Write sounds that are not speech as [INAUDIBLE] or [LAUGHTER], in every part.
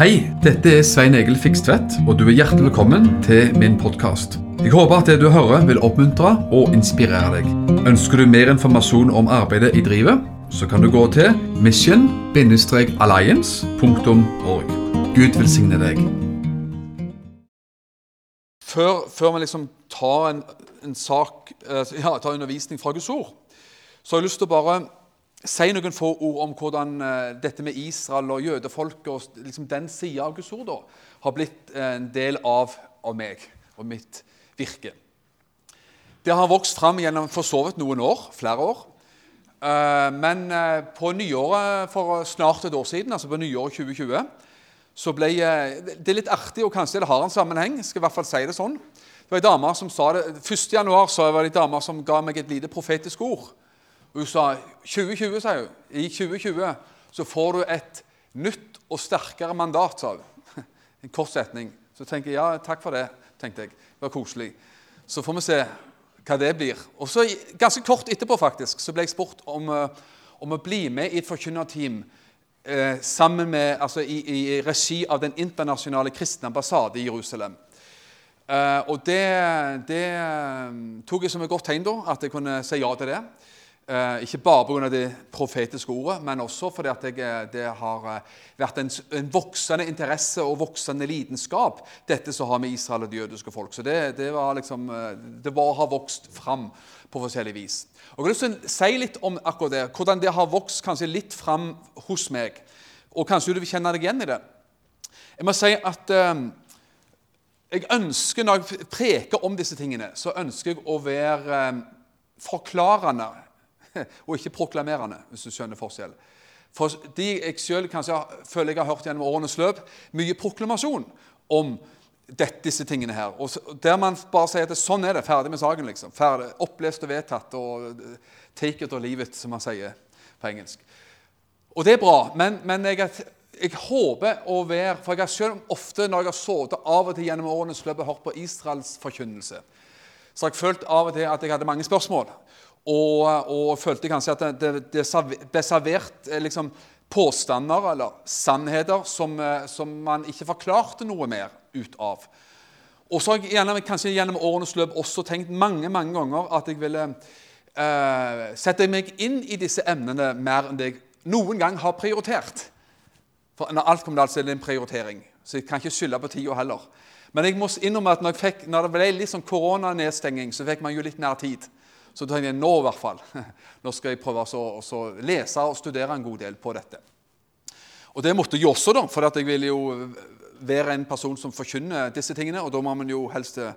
Hei, dette er Svein Egil Fikstvedt, og du er hjertelig velkommen til min podkast. Jeg håper at det du hører, vil oppmuntre og inspirere deg. Ønsker du mer informasjon om arbeidet i drivet, så kan du gå til mission-alliance.org. Gud velsigne deg. Før, før vi liksom tar en, en sak, eh, ja, tar undervisning fra Guds ord, så har jeg lyst til å bare si noen få ord om hvordan uh, dette med Israel og jødefolket og liksom den sida av Guds ord da, har blitt uh, en del av, av, meg og mitt virke. Det har vokst fram gjennom for så vidt noen år, flere år. Uh, men på nyåret for snart et år siden, altså på nyåret 2020, så ble Det er litt artig, og kanskje det har en sammenheng. Skal i hvert fall si det sånn. Det var en dame som sa det, 1. januar så var det en dame som ga meg et lite profetisk ord. Hun sa 2020, sa hun. I 2020 så får du et nytt og sterkere mandat, sa hun. [LAUGHS] En kort setning. Så tenker jeg ja, takk for det. tenkte jeg. Det var koselig. Så får vi se hva det blir. Og så Ganske kort etterpå faktisk, så ble jeg spurt om, eh, om å bli med i et forkynnerteam eh, sammen med, altså i, i, regi av Den internasjonale kristne ambassade i Jerusalem. Eh, og det, det eh, tok jeg som et godt tegn, da, at jeg kunne si ja til det. Eh, ikke bare pga. det profetiske ordet, men også fordi jeg, eh, det har eh, vært en, en, voksende interesse og voksende lidenskap, dette som har med Israel og det jødiske folk. Så det, det, var liksom, det var, har vokst fram på forskjellig vis. Og Jeg å si litt om akkurat det, hvordan det har vokst kanskje litt fram hos meg. Og kanskje du vil kjenne deg igjen i det. Jeg må si at eh, jeg ønsker, Når jeg preker om disse tingene, så ønsker jeg å være eh, forklarende [LAUGHS] og ikke proklamerende, hvis du skjønner forskjell. For de jeg selv kanskje føler jeg har hørt gjennom årenes løp, mye proklamasjon om dette, disse tingene her. Og Der man bare sier at sånn er det, ferdig med saken. liksom. Ferdig, opplest og vedtatt. og Take it or leave it, som man sier på engelsk. Og det er bra, men, men jeg, jeg, håper å være For jeg har selv ofte når jeg har sittet av og til gjennom årenes løp og hørt på Israels forkynnelse, så har jeg følt av og til at jeg hadde mange spørsmål. Og, og følte kanskje at det, det, ble servert eh, liksom, påstander eller sannheter som, eh, som, man ikke forklarte noe mer ut av. Og så har jeg gjennom, kanskje gjennom årenes løp også tenkt mange mange ganger at jeg ville eh, sette meg inn i disse emnene mer enn det jeg noen gang har prioritert. For når alt kommer til alt, så en prioritering. Så jeg kan ikke skylde på tida heller. Men jeg må innrømme at når, fikk, når det ble litt sånn koronanedstenging, så fikk man jo litt mer tid. Så tenkte jeg nå i hvert fall, [LAUGHS] nå skal jeg prøve å lese og studere en god del på dette. Og det måtte jeg også, da, for jeg vil jo være en person som forkynner disse tingene. Og da må man jo helst eh,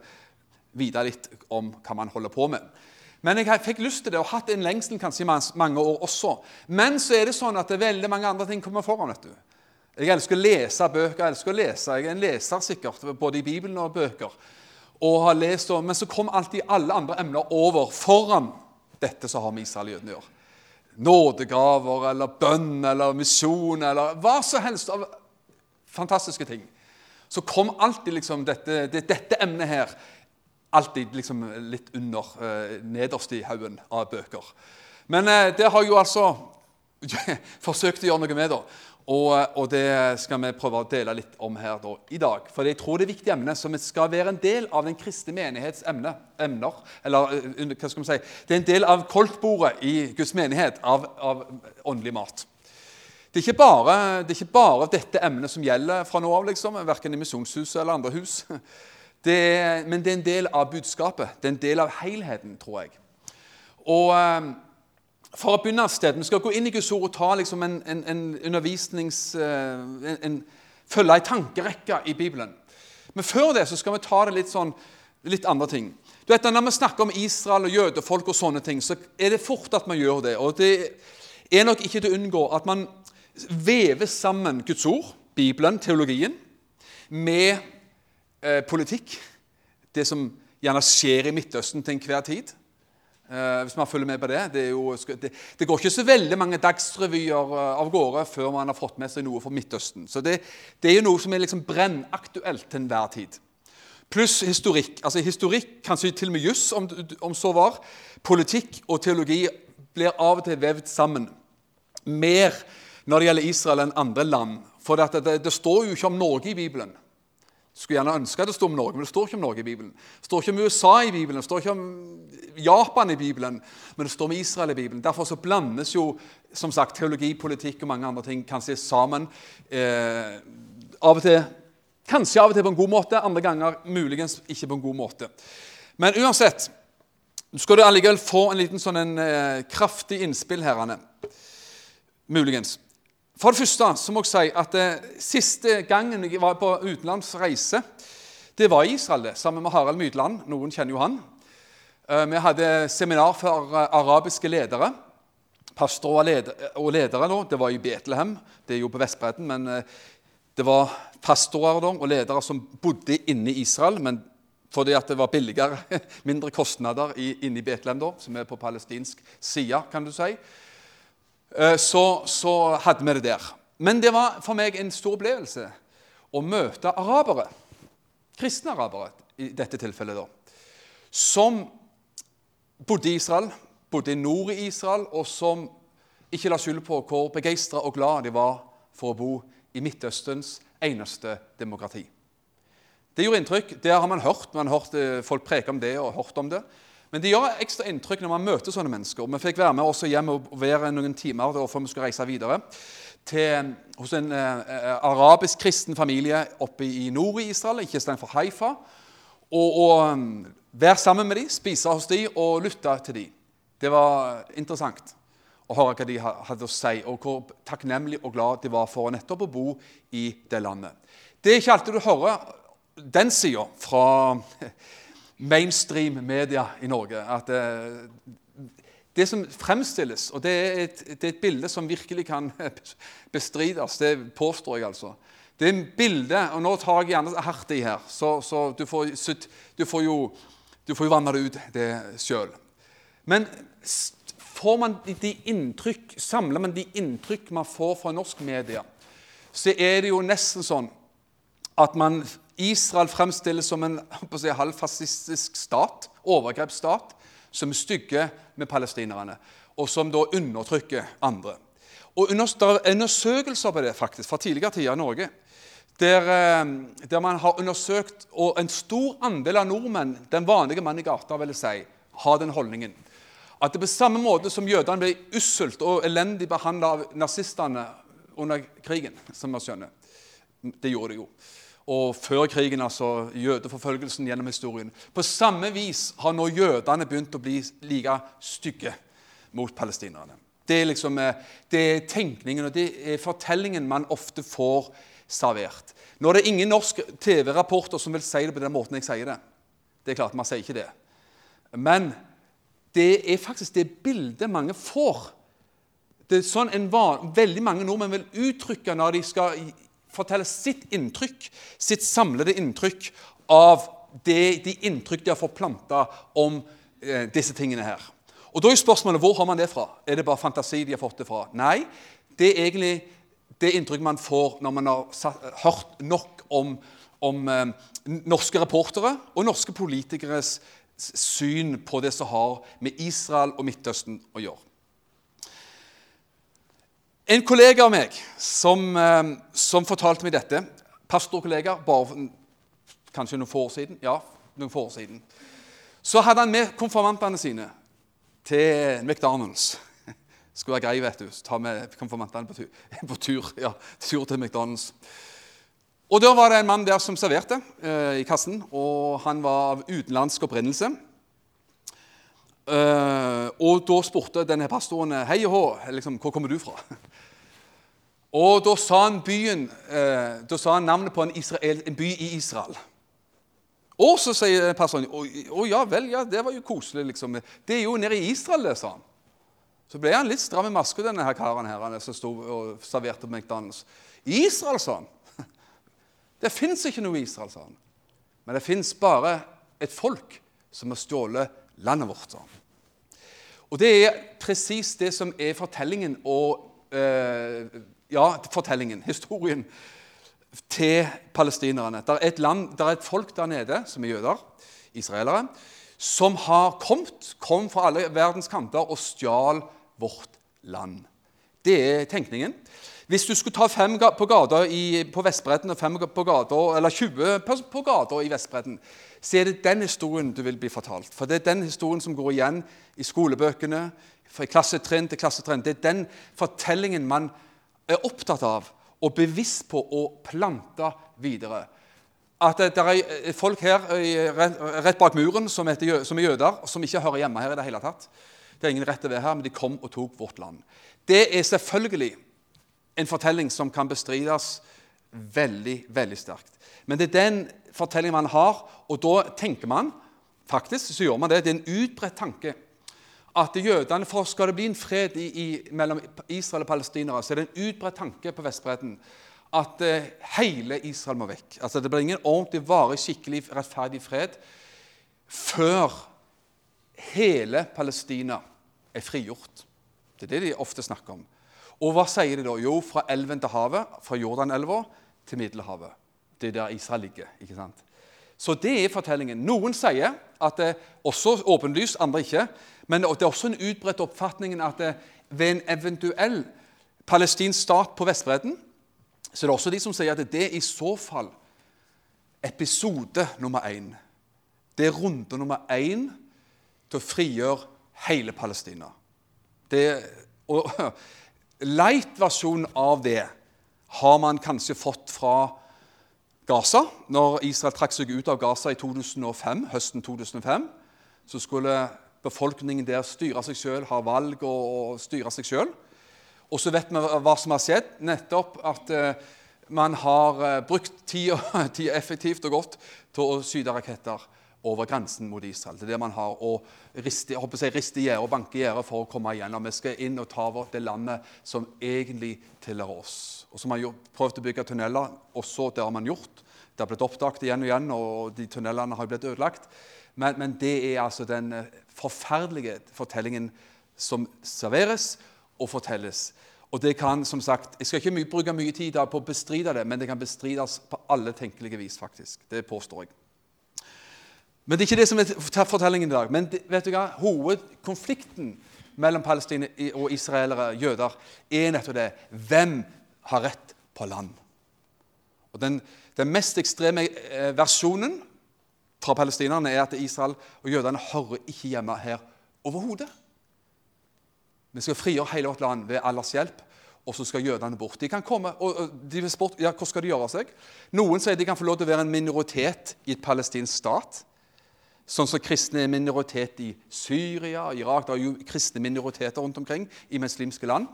vite litt om hva man holder på med. Men jeg fikk lyst til det og hatt en lengsel kanskje i mange år også. Men så er det sånn at det er veldig mange andre ting kommer foran. vet du. Jeg elsker å lese bøker. jeg elsker å lese. Jeg er en leser sikkert, både i Bibelen og bøker og har lest om, Men så kom alltid alle andre emner over foran dette som har med Israel å gjøre. Nådegaver eller bønn eller misjon eller hva som helst av fantastiske ting. Så kom alltid liksom dette, det, dette emnet her alltid liksom litt under, eh, nederst i haugen av bøker. Men eh, det har jeg jo altså [LAUGHS] forsøkt å gjøre noe med. da. Og, og, det skal vi prøve å dele litt om her da, i dag. For jeg tror det er viktige emner som skal være en del av den kristne menighets emne, emner. Eller eh, hva skal vi si Det er en del av koltbordet i Guds menighet av, av åndelig mat. Det er, bare, det er, ikke bare, dette emnet som gjelder fra nå av, liksom, verken i Misjonshuset eller andre hus. [LAUGHS] Det er, men det er en del av budskapet. Det er en del av helheten, tror jeg. Og eh, for å begynne et sted, Vi skal gå inn i Guds ord og ta liksom en, en, en undervisnings... Eh, følge ei tankerekke i Bibelen. Men før det så skal vi ta det litt sånn, litt andre ting. Du vet, Når vi snakker om Israel og jødefolk, og sånne ting, så er det fort at man gjør det. Og det er nok ikke til å unngå at man vever sammen Guds ord, Bibelen, teologien, med eh, politikk. Det som gjerne skjer i Midtøsten til enhver tid. Uh, hvis man følger med på det. Det, jo, det, det, går ikke så veldig mange dagsrevyer uh, av gårde før man har fått med seg noe fra Midtøsten. Så det, det er jo noe som er liksom brennaktuelt til enhver tid. Pluss historikk. Altså Historikk, kanskje til og med juss, om, om, så var. Politikk og teologi blir av og til vevd sammen. Mer når det gjelder Israel enn andre land. For det, det står jo ikke om Norge i Bibelen. Skulle gjerne ønske at det sto om Norge, men det står ikke om Norge i Bibelen. Det står ikke om USA i Bibelen, det står ikke om Japan i Bibelen, men det står om Israel i Bibelen. Derfor så blandes jo som sagt, teologi, politikk og mange andre ting kanskje sammen. Eh, av og til, Kanskje av og til på en god måte, andre ganger muligens ikke på en god måte. Men uansett skal du allikevel få en liten sånn en, eh, kraftig innspill her. Anne. Muligens. For det første så må jeg si at eh, siste gangen jeg var på utenlandsreise, det var i Israel, sammen med Harald Mydland. Noen kjenner jo han. Eh, vi hadde seminar for eh, arabiske ledere. Pastorer og ledere da, det var i Betlehem, det er jo på Vestbredden. Men det var pastorer da, og ledere som bodde inne i Israel. men fordi at det var billigere, [LAUGHS] mindre kostnader inne i Betlehem, da, som er på palestinsk side, kan du si. Eh, så, så, hadde vi det der. Men det var for meg en stor opplevelse å møte arabere, kristne arabere i dette tilfellet, da, som bodde i Israel, bodde i nord i Israel, og som ikke la skyld på hvor begeistra og glad de var for å bo i Midtøstens eneste demokrati. Det gjorde inntrykk. Det har man hørt. Man har hørt eh, folk preke om det og hørt om det. Men det gjør ekstra inntrykk når man møter sånne mennesker. Vi fikk være med også hjem og være noen timer før vi skulle reise videre til, hos en eh, eh, arabisk kristen familie oppe i nord i Israel, ikke stedet for Haifa. Og, og um, være sammen med dem, spise hos dem og lytte til dem. Det var interessant å høre hva de hadde å si, og hvor takknemlig og glad de var for nettopp å bo i det landet. Det er ikke alltid du hører den sida fra [LAUGHS] mainstream media i Norge. At det, eh, det som fremstilles, og det er, et, det er, et, bilde som virkelig kan [LAUGHS] bestrides, det påstår jeg altså. Det er et bilde, og nå tar jeg gjerne hardt i her, så, så du, får, du, får, jo du får jo vanne det ut det sjøl. Men får man de inntrykk, samler man de inntrykk man får fra norsk media, så er det jo nesten sånn at man Israel fremstilles som en si, halvfascistisk stat, overgrepsstat, som er stygge med palestinerne, og som da undertrykker andre. Og er undersøkelser på det faktisk, fra tidligere tider i Norge. Der, eh, der, man har undersøkt, og en stor andel av nordmenn, den vanlige mann i gata, vil jeg si, har den holdningen. At det på samme måte som jødene ble usselt og elendig behandla av nazistene under krigen, som man skjønner Det gjorde de jo og før krigen, altså jødeforfølgelsen gjennom historien. På samme vis har nå jødene begynt å bli like stygge mot palestinerne. Det er, liksom, eh, det er tenkningen og det er fortellingen man ofte får servert. Nå er det ingen norsk TV-rapporter som vil si det på den måten jeg sier det. Det er klart, man sier ikke det. Men det er faktisk det bildet mange får. Det er sånn en var, Veldig mange nordmenn vil uttrykke når de skal forteller sitt inntrykk, sitt samlede inntrykk av det, de inntrykk de har fått planta om eh, disse tingene her. Og Da er spørsmålet hvor har man det fra? Er det bare fantasi de har fått det fra? Nei, det er egentlig det inntrykket man får når man har satt, hørt nok om, om eh, norske reportere og norske politikeres syn på det som har med Israel og Midtøsten å gjøre. En kollega av meg som, eh, som fortalte meg dette, pastorkollega, bare kanskje noen få år siden, ja, noen få år siden, så hadde han med konfirmantene sine til McDonald's. [LAUGHS] Skulle være grei, vet du. Ta med konfirmantene på tur, [LAUGHS] på tur, ja, tur til McDonald's. Og Da var det en mann der som serverte eh, i kassen, og han var av utenlandsk opprinnelse. Uh, og da spurte denne pastoren hei og hå, liksom, hvor kommer du fra? [LAUGHS] Og da sa han, byen, uh, da sa han navnet på en, Israel, en, by i Israel. Og så sier pastoren å ja vel, ja, det var jo koselig. liksom. Det er jo nede i Israel, det, sa han. Så ble han litt stram i maska, denne her karen her, han som stod og serverte på McDonald's. Israel, sa han. [LAUGHS] Det fins ikke noe Israel, sa han. Men det fins bare et folk som har stjålet landet vårt. Og Det er presis det som er fortellingen og eh, Ja, fortellingen, [LAUGHS] historien til palestinerne. Det er et, land, det er et folk der nede som er jøder, israelere, som har kommet, kom fra alle verdens kanter og stjal vårt land. Det er tenkningen. Hvis du skulle ta fem på gata på Vestbredden og fem på gata, eller 20 på gata i Vestbredden, så er det den historien du vil bli fortalt. For det er den historien som går igjen i skolebøkene, fra klassetrinn til klassetrinn. Det er den fortellingen man er opptatt av og bevisst på å plante videre. At det er folk her rett bak muren som, heter, som er jøder, som ikke hører hjemme her i det hele tatt. Det er ingen rett til å være her, men de kom og tok vårt land. Det er selvfølgelig en fortelling som kan bestrides veldig, veldig sterkt. Men det er den fortellingen man har, og da tenker man faktisk så gjør man det, det er en utbredt tanke at jødene, for Skal det bli en fred i, i, mellom Israel og palestinere, så er det en utbredt tanke på Vestbredden at eh, hele Israel må vekk. Altså Det blir ingen ordentlig, varig, skikkelig, rettferdig fred før hele Palestina er frigjort. Det er det de ofte snakker om. Og hva sier de da? Jo, fra elven til havet, fra Jordanelva til Middelhavet. Det er der Israel ligger. ikke sant? Så det er fortellingen. Noen sier at det også åpenlyst, andre ikke. Men det er også en utbredt oppfatning at det, ved en eventuell palestinsk stat på Vestbredden så det er også de som sier at det er i så fall episode nummer én. Det er runde nummer én til å frigjøre hele Palestina. Det, og [LAUGHS] Light-versjonen av det har man kanskje fått fra Gaza. Når Israel trakk seg ut av Gaza i 2005, høsten 2005, så skulle befolkningen der styre seg sjøl, ha valg og, styre seg sjøl. Og så vet vi hva som har skjedd. Nettopp at uh, man har uh, brukt [LAUGHS] tida, effektivt og godt til å skyte raketter over grensen mot Israel. Det er det man har å riste, jeg, riste gjerdet og banke gjerdet for å komme igjennom. Vi skal inn og ta over det landet som egentlig tilhører oss. Og så har man prøvd å bygge tunneler, også det har man gjort. Det har blitt oppdaget igjen og igjen, og de tunnelene har blitt ødelagt. Men, men det er altså den eh, forferdelige fortellingen som serveres og fortelles. Og det kan, som sagt, Jeg skal ikke my bruke mye tid på å bestride det, men det kan bestrides på alle tenkelige vis. faktisk. Det påstår jeg. Men det er ikke det som er fortellingen i dag. Men vet du hva? hovedkonflikten mellom palestinere og israelere, jøder, er nettopp det. Hvem har rett på land? Og Den, den mest ekstreme eh, versjonen fra palestinerne er at Israel og jødene hører ikke hjemme her overhodet. Vi skal frigjøre hele vårt land ved Allahs hjelp, og så skal jødene bort. De kan komme, og de vil spørre, ja, Hva skal de gjøre seg? Noen sier de kan få lov til å være en minoritet i et palestinsk stat. Sånn som kristne er minoritet i Syria, Irak Det er jo kristne minoriteter rundt omkring i muslimske land.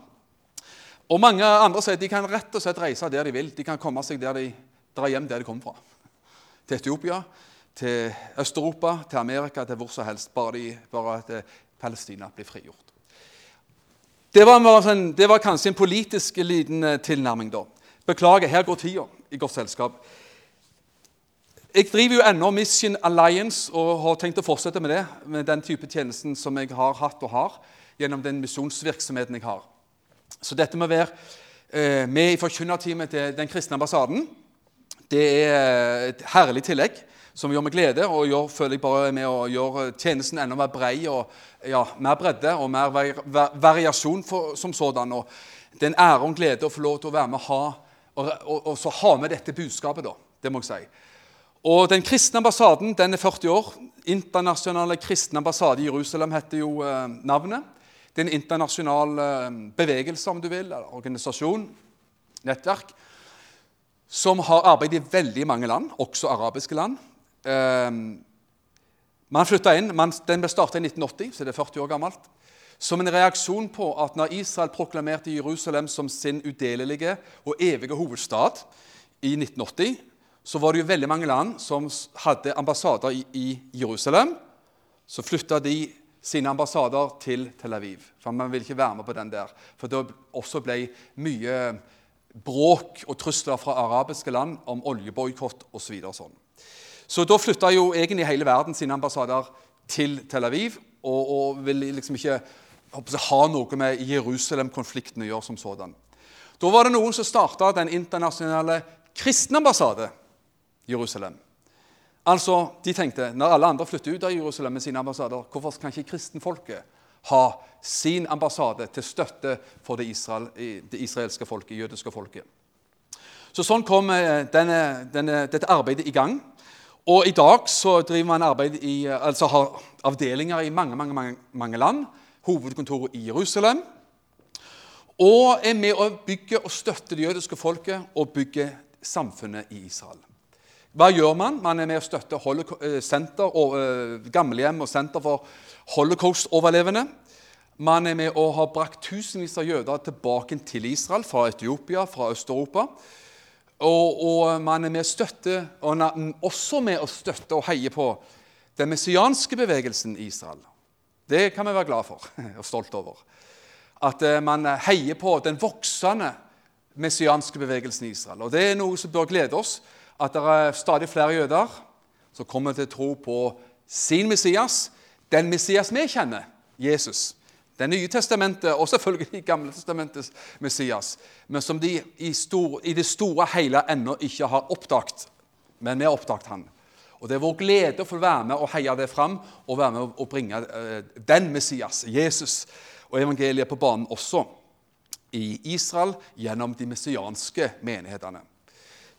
Og mange andre sier at de kan rett og slett reise der de vil. De kan komme seg der de drar hjem der de kommer fra. Til Etiopia, til Øst-Europa, til Amerika, til hvor som helst. Bare, de, bare at eh, Palestina blir frigjort. Det var, det var, kanskje en politisk liten eh, tilnærming, da. Beklager, her går tida i godt selskap. Jeg driver jo ennå Mission Alliance og har tenkt å fortsette med det. Med den type tjenesten som jeg har hatt og har gjennom den misjonsvirksomheten jeg har. Så dette med å være eh, med i forkynnerteamet til Den kristne ambassaden det er et herlig tillegg som gjør meg glede og gjør, føler jeg bare med å gjøre tjenesten enda mer brei og ja, mer bredde og mer variasjon for, som sådan. Og det er en ære og glede å få lov til å være med ha, og, og, og ha med dette budskapet. da, det må jeg si. Og Den kristne ambassaden den er 40 år. Internasjonale kristne ambassade i Jerusalem heter jo eh, navnet. Det er en internasjonal eh, bevegelse, om du vil, eller organisasjon, nettverk, som har arbeid i veldig mange land, også arabiske land. Eh, man flytta inn, man, Den ble starta i 1980, så det er 40 år gammelt. Som en reaksjon på at når Israel proklamerte Jerusalem som sin udelelige og evige hovedstad i 1980 så var det jo veldig mange land som hadde ambassader i, i Jerusalem. Så flytta de sine ambassader til Tel Aviv. For man ville ikke være med på den der. For det også ble mye bråk og trusler fra arabiske land om oljeboikott osv. Så, sånn. så da flytta jo egentlig hele verden sine ambassader til Tel Aviv og, og ville liksom ikke ha noe med Jerusalem-konflikten å gjøre som sådan. Da var det noen som starta den internasjonale kristne ambassade Jerusalem. Altså, De tenkte når alle andre flytter ut av Jerusalem med sine ambassader, hvorfor kan ikke kristenfolket ha sin ambassade til støtte for det, Israel, det israelske folket, jødiske folket. Så Sånn kom eh, denne, denne, dette arbeidet i gang. Og i dag så driver man arbeid i, altså har avdelinger i mange, mange, mange, mange land. Hovedkontoret i Jerusalem. Og er med å bygge og støtte det jødiske folket og bygge samfunnet i Israel. Hva gjør man? Man er med å støtte eh, senter og, uh, gamlehjem og senter for holocaust-overlevende. Man er med å ha brakt tusenvis av jøder tilbake til Israel fra Etiopia, fra Øst-Europa. Og, og, man er med og også med å støtte og heie på den messianske bevegelsen i Israel. Det kan vi være glad for [LAUGHS] og stolt over. At eh, man heier på den voksende messianske bevegelsen i Israel. Og Det er noe som bør glede oss, at det er stadig flere jøder som kommer til å tro på sin Messias, den Messias vi kjenner, Jesus. Det nye testamentet og selvfølgelig [LAUGHS] Gamle testamentets Messias, men som de i, stor, i det store hele ennå ikke har oppdaget. Men vi har oppdaget han. Og Det er vår glede å få være med og heie det fram og være med og bringe uh, den Messias, Jesus, og evangeliet på banen også i Israel gjennom de messianske menighetene.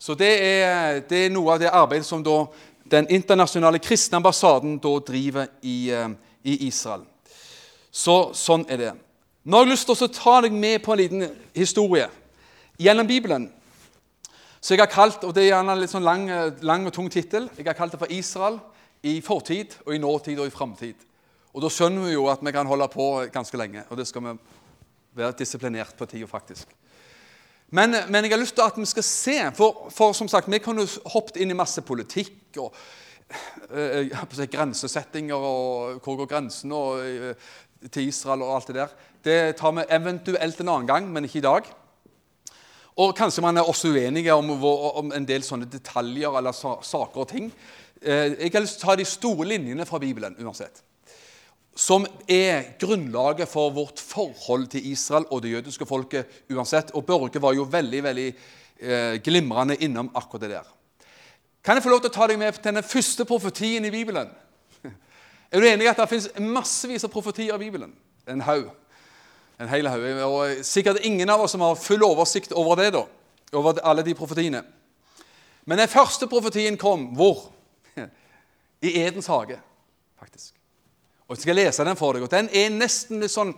Så det er, det er noe av det arbeidet som da, den internasjonale kristne ambassaden da driver i, uh, i Israel. Så sånn er det. Nå har jeg lyst til å ta deg med på en liten historie gjennom Bibelen. Så jeg har kalt, og Det er gjerne en litt sånn lang, lang og tung tittel. Jeg har kalt det for Israel i fortid, og i nåtid og i framtid. Og Da skjønner vi jo at vi kan holde på ganske lenge, og det skal vi være disiplinert på tida, faktisk. Men, men, jeg har lyst til at vi skal se, for, for som sagt, vi kunne hoppet inn i masse politikk og øh, grensesettinger og hvor går grensen øh, til Israel og alt det der. Det tar vi eventuelt en annen gang, men ikke i dag. Og Kanskje man er også uenige om, om en del sånne detaljer eller saker og ting. Eh, jeg har lyst til å ta de store linjene fra Bibelen uansett. Som er grunnlaget for vårt forhold til Israel og det jødiske folket uansett. Og Børge var jo veldig veldig eh, glimrende innom akkurat det der. Kan jeg få lov til å ta deg med til den første profetien i Bibelen? [LAUGHS] Er du enig i at det finnes massevis av profetier i Bibelen? En haug. En hel haug. Og sikkert ingen av oss som har full oversikt over det, da. Over alle de profetiene. Men den første profetien kom hvor? [LAUGHS] I Edens hage, faktisk. Og Jeg skal lese den for deg. og Den er nesten litt sånn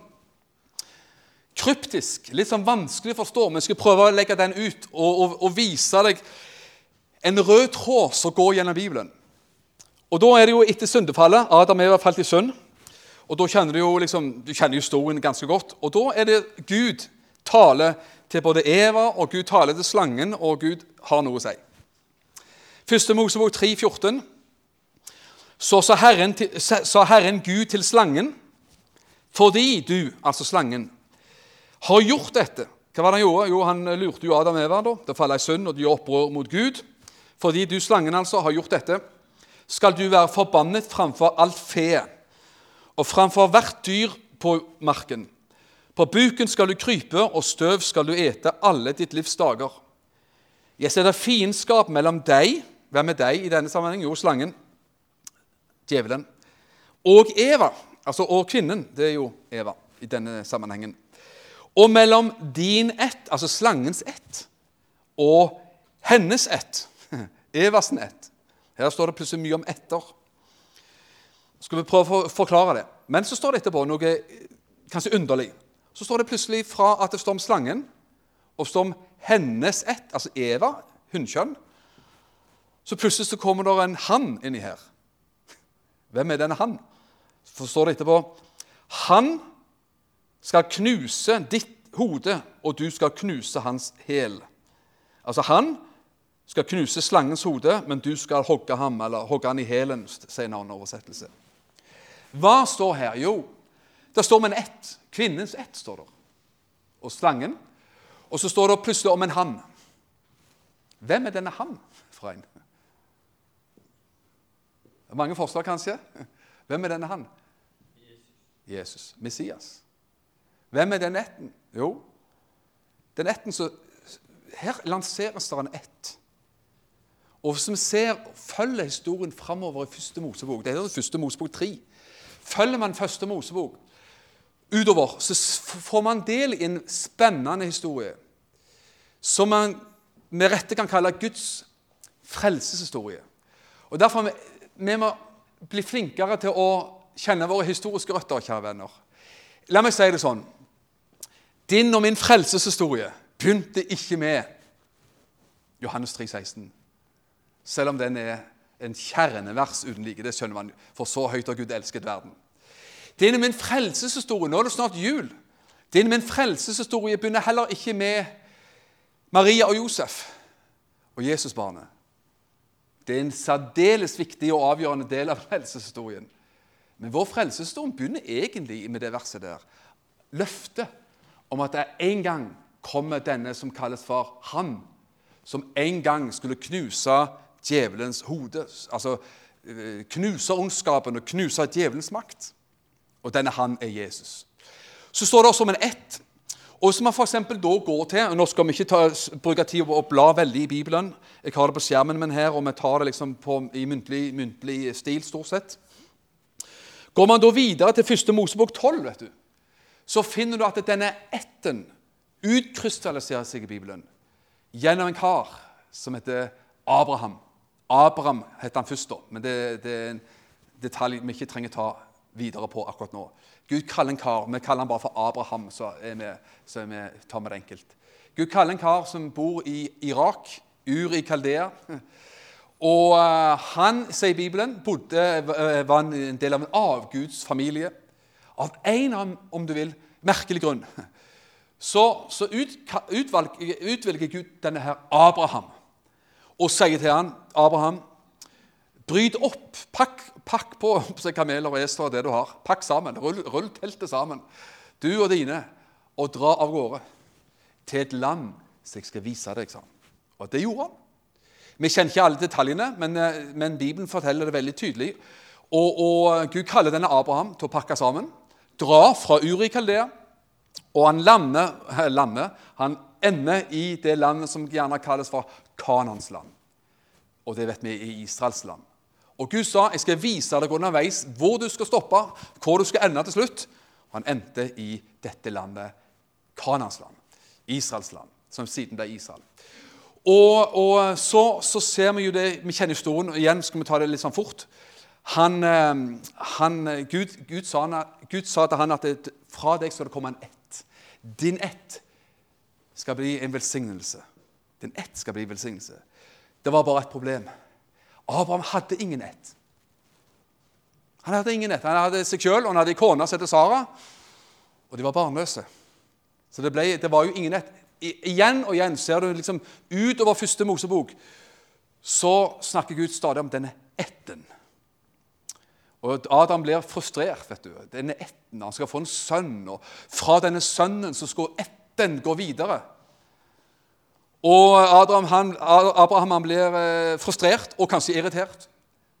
kryptisk, litt sånn vanskelig å forstå. Men jeg skal prøve å legge den ut og, og, og vise deg en rød tråd som går gjennom Bibelen. Og Da er det jo etter syndefallet. Adam Eva falt i synd. Og da kjenner Du jo liksom, du kjenner historien ganske godt. Og Da er det Gud taler til både Eva, og Gud taler til slangen, og Gud har noe å si. Første Mosebok 3, 14. Så sa Herren, sa Herren Gud til slangen, fordi du, altså slangen, har gjort dette Hva var det han gjorde? Jo, Han lurte jo Adam og Eva. da. Det falle i synd, og de opprør mot Gud. Fordi du, slangen, altså, har gjort dette skal du være forbannet framfor alt fe og framfor hvert dyr på marken. På buken skal du krype, og støv skal du ete alle ditt livs dager. Jeg setter fiendskap mellom deg Hvem er deg i denne sammenheng? Jo, slangen. Djevelen. Og Eva. Altså, og kvinnen. Det er jo Eva i denne sammenhengen. Og mellom din ett, altså slangens ett, og hennes ett, [LAUGHS] Evasen ett. Her står det plutselig mye om etter. Skal vi prøve å forklare det? Men så står det etterpå noe kanskje underlig. Så står det plutselig fra at det står om slangen, og står om hennes ett, altså Eva, hunnkjønn. Så plutselig så kommer det en han inni her. Hvem er denne han? Så står det etterpå Han skal knuse ditt hode, og du skal knuse hans hæl. Altså han skal knuse slangens hode, men du skal hogge ham, eller hogge han i hælen, sier en annen oversettelse. Hva står her? Jo, det står om en ett. Kvinnens ett, står det. Og slangen. Og så står det plutselig om en han. Hvem er denne han fra en? Mange forslag, kanskje. [LAUGHS] Hvem er denne han? Jesus. Messias. Hvem er den etten? Jo, den etten som Her lanseres det en ett og vi ser, følger historien framover i første Mosebok Det er første Mosebok 3. Følger man første Mosebok, utover så får man del i en spennende historie som man med rette kan kalle Guds frelseshistorie. Og Derfor vi, må bli flinkere til å kjenne våre historiske røtter, kjære venner. La meg si det sånn. Din og min frelseshistorie begynte ikke med Johannes 3, 16. Selv om den er en kjernevers uten like. Det skjønner man, for så høyt har Gud elsket verden. Din og min frelseshistorie Nå er det snart jul. Din og min frelseshistorie begynner heller ikke med Maria og Josef og Jesusbarnet. Det er en særdeles viktig og avgjørende del av frelseshistorien. Men vår frelseshistorie begynner egentlig med det verset der. Løftet om at det en gang kommer denne som kalles for Han, som en gang skulle knuse djevelens hode. Altså eh, knuse ondskapen og knuse djevelens makt. Og denne Han er Jesus. Så står det også om en ett og Hvis man for da går til og Nå skal vi ikke ta, bruke tid på å bla veldig i Bibelen. Jeg har det på skjermen min her, og vi tar det liksom på, i muntlig, muntlig, stil stort sett. Går man da videre til 1. Mosebok 12, vet du, så finner du at denne ætten utkrystalliserer seg i Bibelen gjennom en kar som heter Abraham. Abraham heter han først, da, men det, det er en detalj vi ikke trenger ta videre på akkurat nå. Gud kaller en kar Vi kaller han bare for Abraham, så, vi, så vi tar vi det enkelt. Gud kaller en kar som bor i Irak, Ur i Kaldea. Og uh, han, sier Bibelen, bodde, uh, var en del av en avgudsfamilie. Av en, av, om du vil, merkelig grunn. Så, så ut, utvalg, utvelger Gud denne her Abraham og sier til han, Abraham, bryt opp, pakk Pakk på [LAUGHS] kameler og esler og det du har. Pakk sammen. Rull, rull, teltet sammen, du og dine, og dra av gårde til et land som jeg skal vise deg. Sånn. Og det gjorde han. Vi kjenner ikke alle detaljene, men, eh, men Bibelen forteller det veldig tydelig. Og, og, Gud kaller denne Abraham til å pakke sammen, dra fra Uri Kaldea, og han lander, lander, han ender i det landet som gjerne kalles for Kanans land. Og det vet vi er Israels land. Og Gud sa jeg skal vise deg underveis hvor du skal stoppe, hvor du skal ende til slutt. Og han endte i dette landet, Kanans land, Israels land, som siden ble Israel. Og, og så, så, ser vi jo det Vi kjenner historien. og Igjen skal vi ta det litt sånn fort. Han, eh, han, Gud, Gud, sa, Gud, sa, til han at det, fra deg skal det komme en ett. Din ett skal bli en velsignelse. Din ett skal bli velsignelse. Det var bare et problem. Abraham hadde ingen ett. Han hadde ingen ett. Han hadde seg sjøl, og han hadde ei kone som het Sara. Og de var barnløse. Så det, ble, det var jo ingen ett. igjen og igjen ser du liksom utover første Mosebok så snakker Gud stadig om denne etten. Og Adam blir frustrert. vet du. Denne etten, Han skal få en sønn, og fra denne sønnen så skal etten gå videre. Og Abraham, han, Abraham han blir eh, frustrert og kanskje irritert.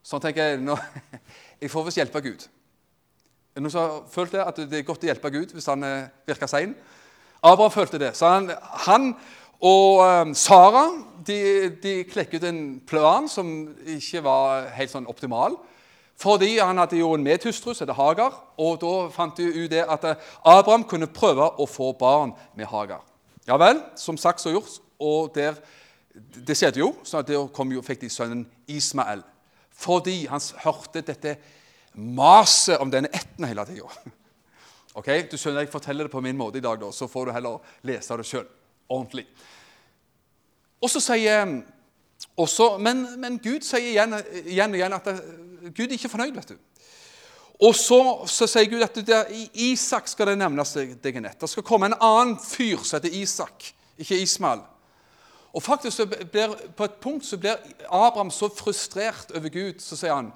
Så han tenker nå, [LAUGHS] jeg får visst hjelpe Gud. Er det noen som har følt det, at det er godt å hjelpe Gud hvis han eh, virker sein? Abraham følte det. Så han, han og um, Sara de, de klekket en plan som ikke var helt sånn optimal. Fordi han hadde jo en medhustru som het Hagar, og da fant de ut det at Abraham kunne prøve å få barn med Hagar. Ja vel, som sagt så gjort, og der, det skjedde jo, så der jo, fikk de sønnen Ismael. Fordi han hørte dette maset om denne ætten hele tida. [LAUGHS] Okay? Du skjønner, Jeg forteller det på min måte i dag, da, så får du heller lese det sjøl ordentlig. Og så sier også, men, men, Gud sier igjen, igjen og igjen at det, Gud er ikke fornøyd. vet du. Og så, så sier Gud at det, i Isak skal det nevnes deg en ett. Det skal komme en annen fyr som heter Isak, ikke Ismael. Og faktisk så blir, På et punkt så blir Abraham så frustrert over Gud, så sier han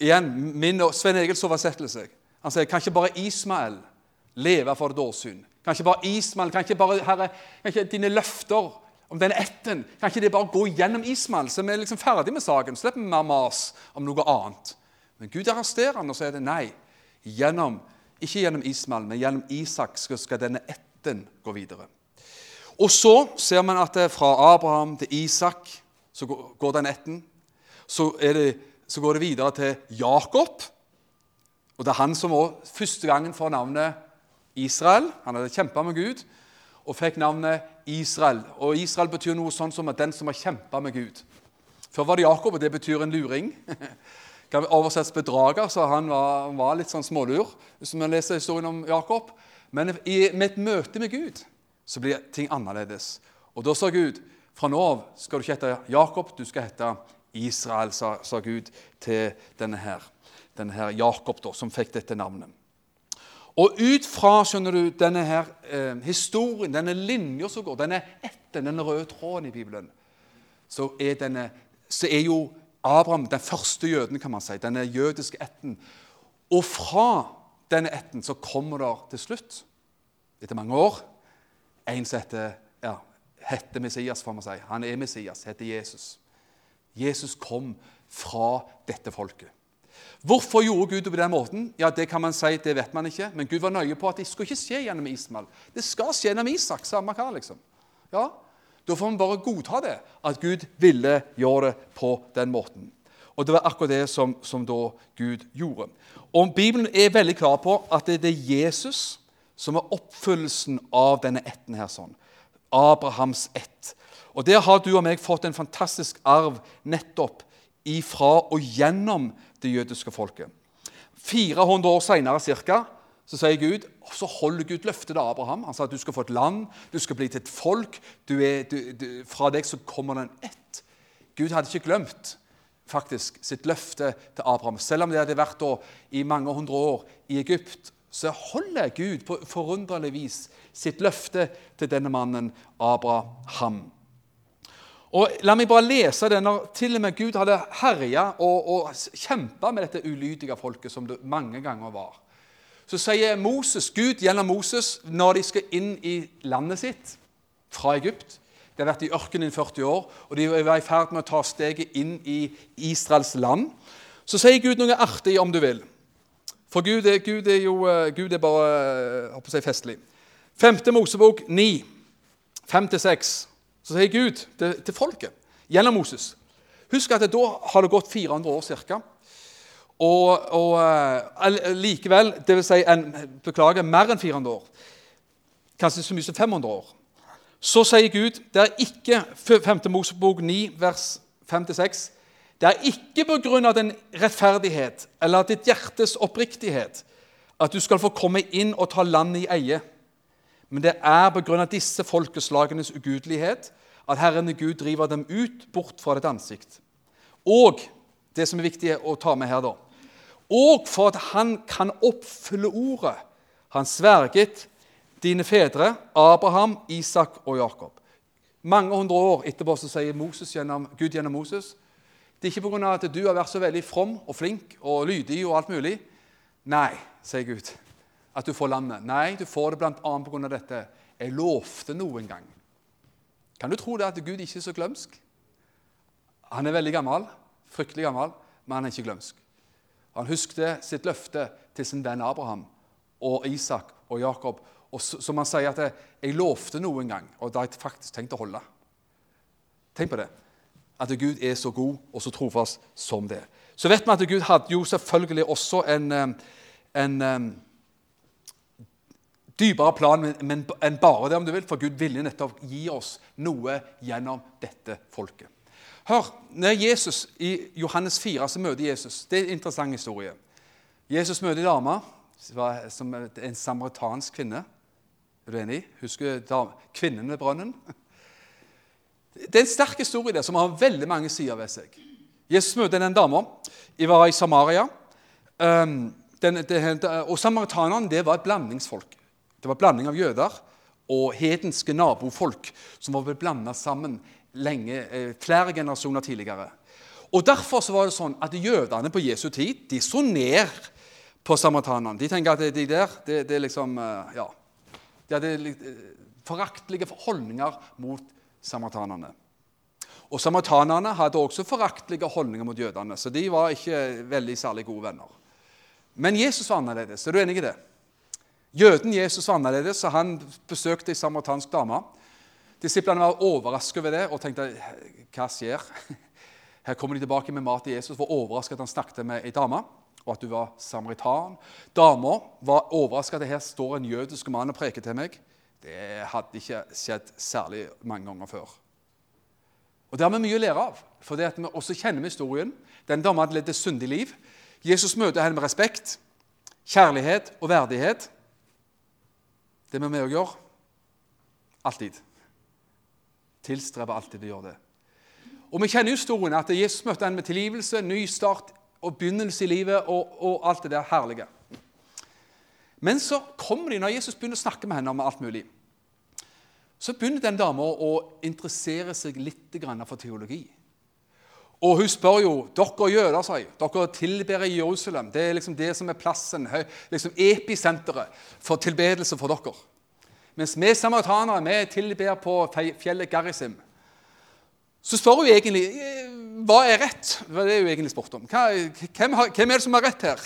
Igjen min og Svein Egils oversettelse. Han sier kan ikke bare Ismael leve for dårsyn? Kan ikke bare Ismael, kan ikke bare herre, kan ikke dine løfter om denne ætten Kan ikke det bare gå gjennom Ismael, så vi er liksom ferdig med saken? Slipper vi mer mas om noe annet. Men Gud arresterer han og sier det nei. Gjennom, ikke gjennom Ismael, men gjennom Isak skal, denne ætten gå videre. Og så ser man at fra Abraham til Isak så går den etten. Så, det, så går det videre til Jakob. Og det er han som også første gangen får navnet Israel. Han hadde kjempa med Gud og fikk navnet Israel. Og Israel betyr noe sånn som den som har kjempa med Gud. Før var det Jakob, og det betyr en luring. [LAUGHS] kan oversettes bedrager, så han var, var litt sånn smålur. hvis man leser historien om Jakob. Men i, med et møte med Gud så blir ting annerledes. Og da sa Gud fra nå av skal du ikke hete Jakob, du skal hete Israel, sa, sa Gud til denne her, denne her Jakob, da, som fikk dette navnet. Og ut fra skjønner du, denne her eh, historien, denne linja som går, denne etten, denne røde tråden i Bibelen, så er, denne, så er jo Abraham den første jøden, kan man si, denne jødiske etten. Og fra denne etten så kommer det til slutt, etter mange år, en som heter, ja, heter Messias, får man si. Han er Messias, heter Jesus. Jesus kom fra dette folket. Hvorfor gjorde Gud det på den måten? Ja, Det kan man si, det vet man ikke. Men Gud var nøye på at det skulle ikke skje gjennom Ismael. Det skal skje gjennom Isak. samme hva, liksom. Ja, da får vi bare godta det, at Gud ville gjøre det på den måten. Og Det var akkurat det som, som da Gud gjorde. Og Bibelen er veldig klar på at det er Jesus som er oppfyllelsen av denne etten her. sånn. Abrahams ett. Og Der har du og meg fått en fantastisk arv nettopp ifra og gjennom det jødiske folket. 400 år seinere ca. Så sier Gud, så holder Gud løftet til Abraham. Han sa at du skal få et land, du skal bli til et folk. Er, du, du, fra deg så kommer det en ett. Gud hadde ikke glemt faktisk sitt løfte til Abraham. Selv om det hadde vært da, i mange hundre år i Egypt, så holder Gud på forunderlig vis sitt løfte til denne mannen Abraham. Og La meg bare lese det når til og med Gud hadde herja og, og kjempa med dette ulydige folket, som det mange ganger var så sier Moses, Gud gjennom Moses når de skal inn i landet sitt fra Egypt De har vært i ørkenen i 40 år, og de var i ferd med å ta steget inn i Israels land. Så sier Gud noe artig, om du vil. For Gud er, Gud er jo eh, Gud er bare håper å si festlig. 5. Mosebok 9, 5-6. Så sier Gud til, til folket gjennom Moses Husk at da har det gått 400 år ca. Og, og uh, likevel, dvs. Si en, beklager, mer enn 400 år. Kanskje så mye som 500 år. Så sier Gud det er ikke 5. Mosebok 9, vers 5-6 Det er ikke av din rettferdighet eller ditt hjertes oppriktighet at du skal få komme inn og ta landet i eie. Men det er av disse folkeslagenes ugudelighet at Herren Gud driver dem ut bort fra ditt ansikt. Og det som er viktig å ta med her, da og for at han kan oppfylle ordet han sverget dine fedre, Abraham, Isak og Jakob. Mange hundre år etterpå så sier Moses gjennom, Gud gjennom Moses det er ikke pga. at du har vært så veldig from og flink og lydig og alt mulig. Nei, sier Gud, at du får landet. Nei, du får det bl.a. pga. dette. Jeg lovte noe en gang. Kan du tro det at Gud ikke er så glømsk? Han er veldig gammel, fryktelig gammel, men han er ikke glømsk. Han husket sitt løfte til sin venn Abraham og Isak og Jakob. Og som han sier at 'jeg lovte noe en gang', og det har jeg faktisk tenkt å holde. Tenk på det. At Gud er så god og så trofast som det. Så vet vi at Gud hadde jo selvfølgelig også en, en, dypere plan enn bare det, om du vil, for Gud ville nettopp gi oss noe gjennom dette folket. Hør, når Jesus I Johannes 4 så møter Jesus Det er en interessant historie. Jesus møter en dame som en samaritansk kvinne. Er du enig? Husker kvinnen ved brønnen? [LAUGHS] Det er en sterk historie der, som har veldig mange sider ved seg. Jesus møter den dama. Jeg var i Samaria. Um, den, det, og Samaritanerne det var et blandingsfolk. Det var blanding av jøder og hedenske nabofolk som var blanda sammen lenge, eh, flere generasjoner tidligere. Og Derfor så var det sånn at jødene på Jesu tid de så ned på samaritanerne. De tenker at de der det, det liksom, eh, ja, De hadde foraktelige foraktlige holdninger mot samaritanerne. Og Samaritanerne hadde også foraktelige holdninger mot jødene, så de var ikke veldig særlig gode venner. Men Jesus var annerledes. Er du enig i det? Jøden Jesus var annerledes, så han besøkte ei samaritansk dame. Disiplene var overrasket over det og tenkte hva skjer? [LAUGHS] Her kommer de tilbake med mat til Jesus, var overrasket at han snakket med ei dame. og at du var samaritan. Dama var overraska at her står en jødisk mann og preker til meg. Det hadde ikke skjedd særlig mange ganger før. Og Det har vi mye å lære av, for det at vi også kjenner historien. Den dama hadde levd et syndig liv. Jesus møter henne med respekt, kjærlighet og verdighet. Det må vi òg gjøre. Alltid. Tilstrebe alltid å gjøre det. Og Vi kjenner historien at Jesus møtte henne med tilgivelse, ny start og begynnelse i livet og, og alt det der herlige. Men så kommer de, når Jesus begynner å snakke med henne om alt mulig, så begynner den dama å interessere seg litt for teologi. Og hun spør jo dere jøder seg, dere tilber i Jerusalem. Det er liksom det som er plassen, liksom episenteret for tilbedelse for dere. Mens vi samaritanere vi tilber på fjellet Garisim. Så spør hun egentlig hva er rett. Det er hun egentlig spurt om. Hvem, hvem er det som har rett her?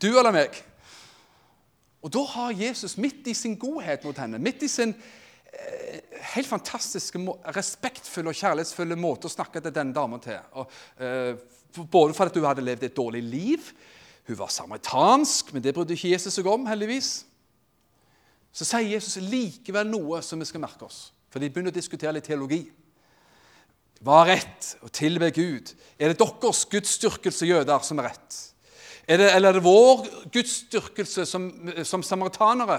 Du eller meg? Og da har Jesus midt i sin godhet mot henne, midt i sin Eh, helt fantastiske, respektfulle og kjærlighetsfulle måte å snakke til denne dama til. Og, eh, både fordi hun hadde levd et dårlig liv, hun var samaritansk, men det brydde ikke Jesus seg om, heldigvis. Så sier Jesus likevel noe som vi skal merke oss, for de begynner å diskutere litt teologi. Hva er rett å tilbe Gud? Er det deres gudsdyrkelse, jøder, som er rett? Er det, eller er det vår gudsdyrkelse som, som samaritanere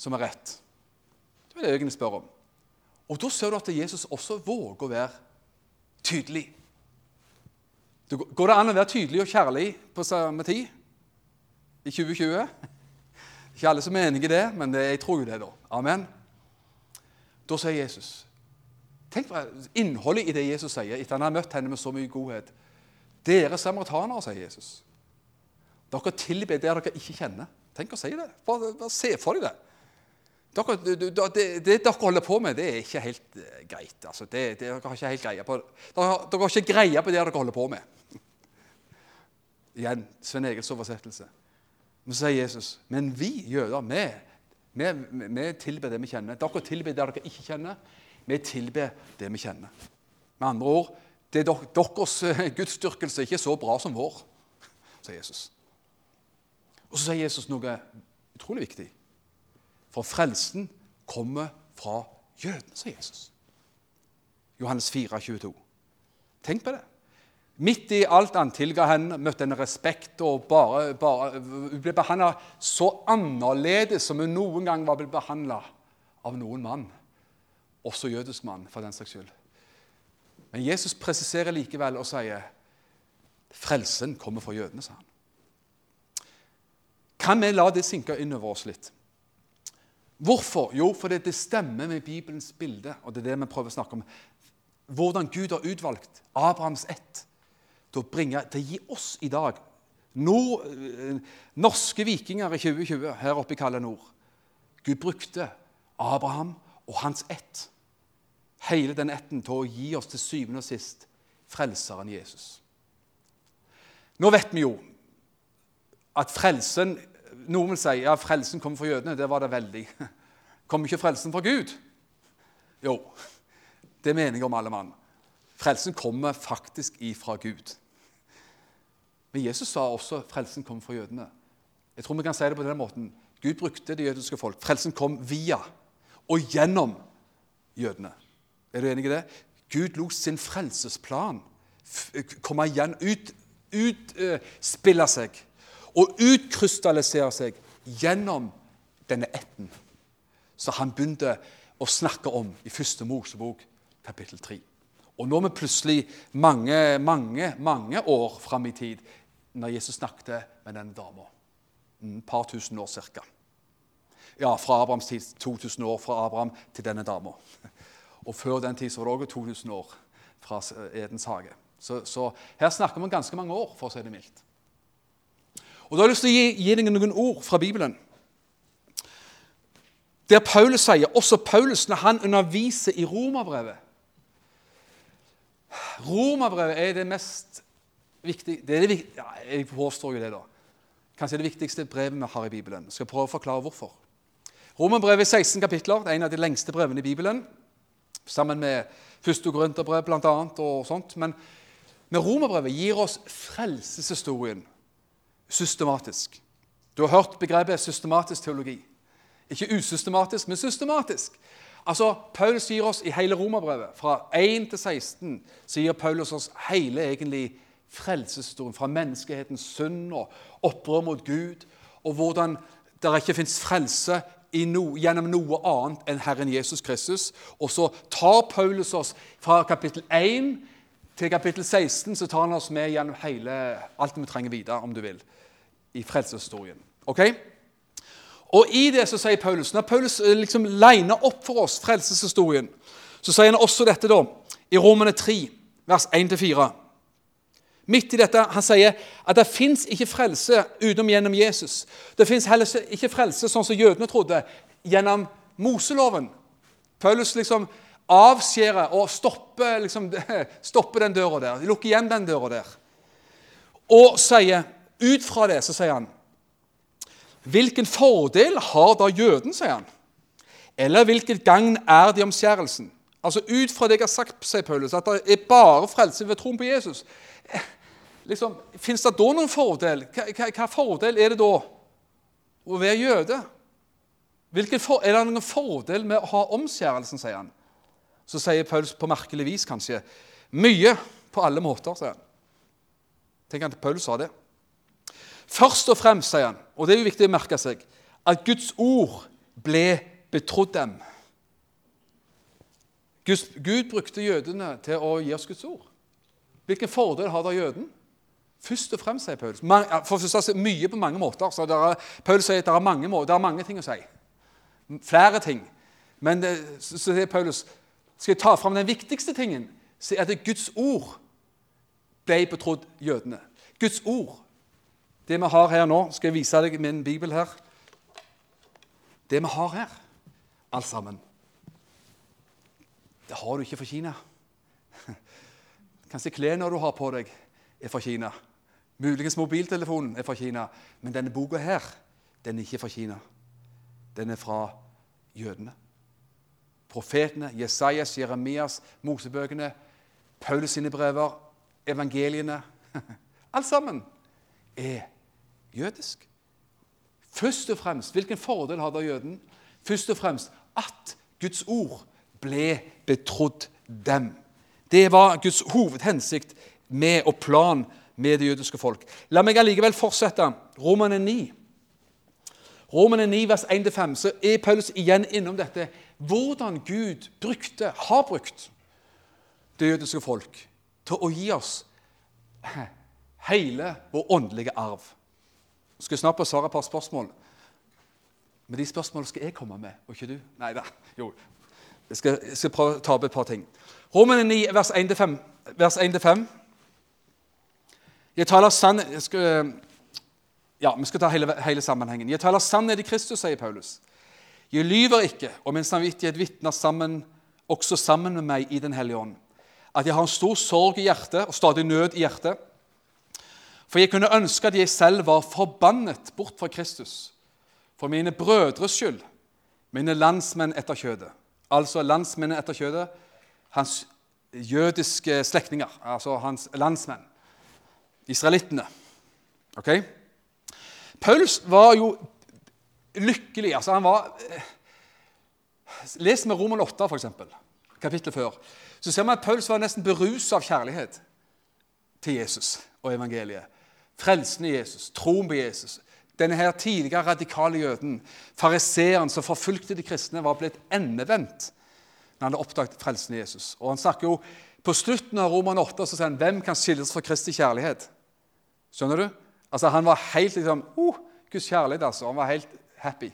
som er rett? Det det jeg egentlig spør om. Og Da ser du at Jesus også våger å være tydelig. Går det an å være tydelig og kjærlig på samme tid i 2020? Ikke alle som er enig i det, men jeg tror jo det. da. Amen. Da sier Jesus Tenk på innholdet i det Jesus sier etter han har møtt henne med så mye godhet. Dere samaritanere, sier Jesus. Dere tilber det dere ikke kjenner. Tenk å si det. Bare, bare se for deg det. Dere, det, det, det, dere holder på med, det er ikke helt uh, greit. Altså, det, dere har ikke helt greie på dere, dere har ikke greie på det dere holder på med. [LAUGHS] Igjen Svein Egils oversettelse. Men så sier Jesus men vi jøder, vi, vi, vi tilber det vi kjenner. Dere tilber det dere ikke kjenner. Vi tilber det vi kjenner. Med andre ord det er deres uh, gudsdyrkelse er ikke så bra som vår, [LAUGHS] sier Jesus. Og så sier Jesus noe utrolig viktig. For frelsen kommer fra jødene, sier Jesus. Johannes 4, 22. Tenk på det. Midt i alt han tilga henne, møtte henne respekt og bare, bare Hun ble behandla så annerledes som hun noen gang var blitt behandla av noen mann. Også jødisk mann, for den saks skyld. Men Jesus presiserer likevel og sier frelsen kommer fra jødene, sa han. Kan vi la det synke innover oss litt? Hvorfor? Jo, fordi det stemmer med Bibelens bilde. og Det er det vi prøver å snakke om. Hvordan Gud har utvalgt Abrahams ett til å bringe til å gi oss i dag nord, eh, norske vikinger i 2020 her oppe i kalde nord. Gud brukte Abraham og hans ett, hele den etten, til å gi oss til syvende og sist frelseren Jesus. Nå vet vi jo at frelsen noen vil si ja, frelsen kommer fra jødene. Det var det veldig. [LAUGHS] Kommer ikke frelsen fra Gud? Jo, det er jeg om alle mann. Frelsen kommer faktisk ifra Gud. Men Jesus sa også frelsen kom fra jødene. Jeg tror vi kan si det på denne måten. Gud brukte det jødiske folk. Frelsen kom via og gjennom jødene. Er du enig i det? Gud lot sin frelsesplan komme igjen, utspille ut, uh, seg og utkrystalliserer seg gjennom denne ætten som han begynte å snakke om i første Mosebok, kapittel 3. Og nå er vi plutselig mange, mange, mange år fram i tid når Jesus snakket med denne dama. Et mm, par tusen år ca. Ja, fra Abrahams tid. 2000 år fra Abraham til denne dama. Og før den tid så var det også 2000 år fra Edens hage. Så, så her snakker vi ganske mange år, for å si det mildt. Og Da har jeg lyst til å gi, gi deg noen ord fra Bibelen. Der Paulus sier, også Paulus når han underviser i Romerbrevet Romerbrevet er det mest viktige det det, ja, Jeg påstår jo det, da. Kanskje det viktigste brevet vi har i Bibelen. Jeg skal prøve å forklare hvorfor. Romerbrevet er 16 kapitler. Det er en av de lengste brevene i Bibelen. Sammen med første Korinterbrev bl.a. og sånt. Men, men Romerbrevet gir oss frelseshistorien systematisk. Du har hørt begrepet systematisk teologi. Ikke usystematisk, men systematisk. Altså, Paulus gir oss i hele romerbrevet, fra 1 til 16, så gir Paulus oss hele egentlig frelseshistorien fra menneskehetens synd og opprør mot Gud, og hvordan det ikke fins frelse no, gjennom noe annet enn Herren Jesus Kristus. Og så tar Paulus oss fra kapittel 1 til kapittel 16 så tar han oss med gjennom hele, alt vi trenger videre, om du vil, i frelseshistorien. Ok? Og i det så sier Paulus, Når Paulus eh, liksom liner opp for oss frelseshistorien, så sier han også dette da, i Romene 3, vers 1-4. Midt i dette, Han sier at det fins ikke frelse utenom gjennom Jesus. Det fins heller ikke frelse sånn som jødene trodde, gjennom Moseloven. Paulus liksom avskjærer og stopper, liksom, [LAUGHS] stopper den døra der, lukker igjen den døra der. Og sier, ut fra det så sier han Hvilken fordel har da jøden, sier han? Eller hvilket gagn er det i omskjærelsen? Altså Ut fra det jeg har sagt, sier Paulus, at det er bare frelse ved troen på Jesus liksom, Fins det da noen fordel? Hva, hva, hva, fordel er det da å være jøde? For, er det noen fordel med å ha omskjærelsen, sier han. Så sier Paulus på merkelig vis kanskje mye på alle måter, sier han. Tenk at Paulus sa det. Først og fremst, sier han, og det er jo viktig å merke seg, at Guds ord ble betrodd dem. Gud brukte jødene til å gi oss Guds ord. Hvilken fordel har da jøden? Først og fremst, sier Paulus. For si mye på mange måter. så er, Paulus sier at det er, mange, det er mange ting å si. Flere ting. Men det, så sier Paulus skal jeg ta fram den viktigste tingen, så er det Guds ord ble betrodd jødene. Guds ord. Det vi har her nå, skal jeg vise deg min bibel her. Det vi har her, alt sammen, det har du ikke fra Kina. [LAUGHS] Kanskje klærne du har på deg, er fra Kina. Muligens mobiltelefonen er fra Kina. Men denne boka her, den er ikke fra Kina. Den er fra jødene. Profetene, Jesajas, Jeremias, Mosebøkene, Paulus sine brever, evangeliene [LAUGHS] Alt sammen er jødisk. Først og fremst, Hvilken fordel hadde jøden? Først og fremst at Guds ord ble betrodd dem. Det var Guds hovedhensikt med og plan med det jødiske folk. La meg allikevel fortsette. Romane 9. Romane 9, vers 1-5, så er Paulus igjen innom dette. Hvordan Gud brukte, har brukt, det jødiske folk til å gi oss [LAUGHS] hele vår åndelige arv. Skal snart på å svare et par spørsmål. Men de spørsmålene skal jeg komme med, og ikke du. Nei da. Jo. Jeg skal, jeg skal prøve å ta opp et par ting. Romene 9, vers 1-5. Jeg taler sann... Jeg skal, ja, Vi skal ta hele, hele, sammenhengen. Jeg taler sannhet i Kristus, sier Paulus. Jeg lyver ikke, og min samvittighet vitner sammen, også sammen med meg i Den hellige ånd, at jeg har en stor sorg i hjertet og stadig nød i hjertet. For jeg kunne ønske at jeg selv var forbannet bort fra Kristus, for mine brødres skyld, mine landsmenn etter kjødet. Altså landsmennene etter kjødet, hans jødiske slektninger, altså hans landsmenn israelittene. Ok? Paulus var jo lykkelig. altså han var... Eh, les med Roman 8, f.eks., kapittelet før. Så ser man at Paulus var nesten beruset av kjærlighet til Jesus og evangeliet. Frelsen i Jesus, troen på Jesus. Denne her tidligere radikale jøden, fariseeren som forfulgte de kristne, var blitt endevendt når han hadde oppdaget frelsen i Jesus. Og han snakker jo, På slutten av Roman 8 så sier han, 'Hvem kan skilles fra Kristi kjærlighet?' Skjønner du? Altså, Han var helt liksom oh, Guds kjærlighet, altså. Han var helt happy.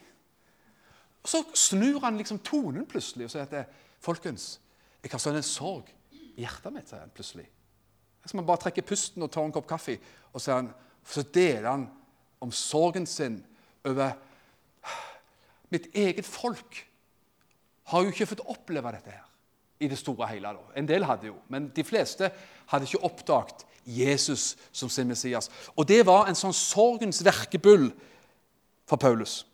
Og Så snur han liksom tonen plutselig og sier at folkens, jeg har sånn en sorg i hjertet mitt. sier han plutselig. Så man bare trekker pusten og tar en kopp kaffe, og så, han, så deler han om sorgen sin over Mitt eget folk har jo ikke fått oppleve dette her i det store og hele. En del hadde jo, men de fleste hadde ikke oppdaget Jesus som sin Messias. Og det var en sånn sorgens verkebyll for Paulus.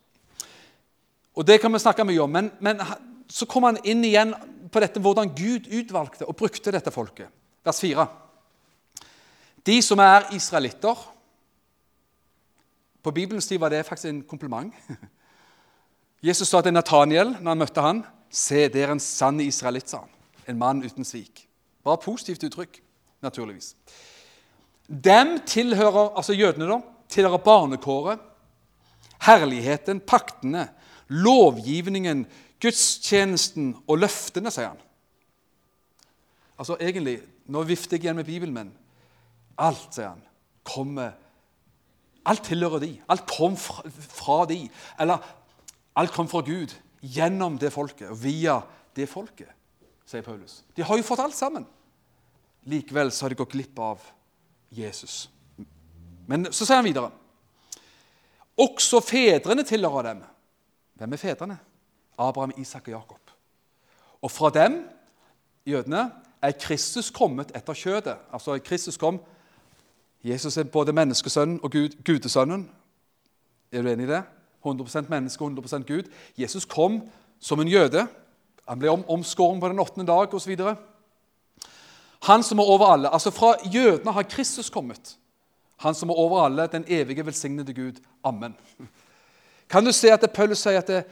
Og det kan vi snakke mye om, men, men så kom han inn igjen på dette hvordan Gud utvalgte og brukte dette folket. Vers 4. De som er israelitter, På Bibelens tid var det faktisk en kompliment. [LAUGHS] Jesus sa til Nataniel når han møtte han, 'Se, det er en sann israelitt', sa han. En mann uten svik. Bare positivt uttrykk, naturligvis. Dem tilhører, altså jødene da, tilhører barnekåret, herligheten, paktene, lovgivningen, gudstjenesten og løftene, sier han. Altså egentlig, Nå vifter jeg igjen med Bibelen, men alt, sier han, kommer Alt tilhører de. Alt kom fra, fra de. Eller alt kom fra Gud gjennom det folket og via det folket, sier Paulus. De har jo fått alt sammen. Likevel så har de gått glipp av Jesus. Men så sier han videre Også fedrene tilhører dem. Hvem er fedrene? Abraham, Isak og Jakob. Og fra dem, jødene, er Kristus kommet etter kjødet. Altså Kristus kom Jesus er både menneskesønnen og Gud, gudesønnen. Er du enig i det? 100 menneske og 100% Gud. Jesus kom som en jøde. Han ble omskåren på den åttende dag osv. Han som er over alle. Altså Fra jødene har Kristus kommet. Han som er over alle, den evige, velsignede Gud. Amen. Kan du se at Paulus sier at det,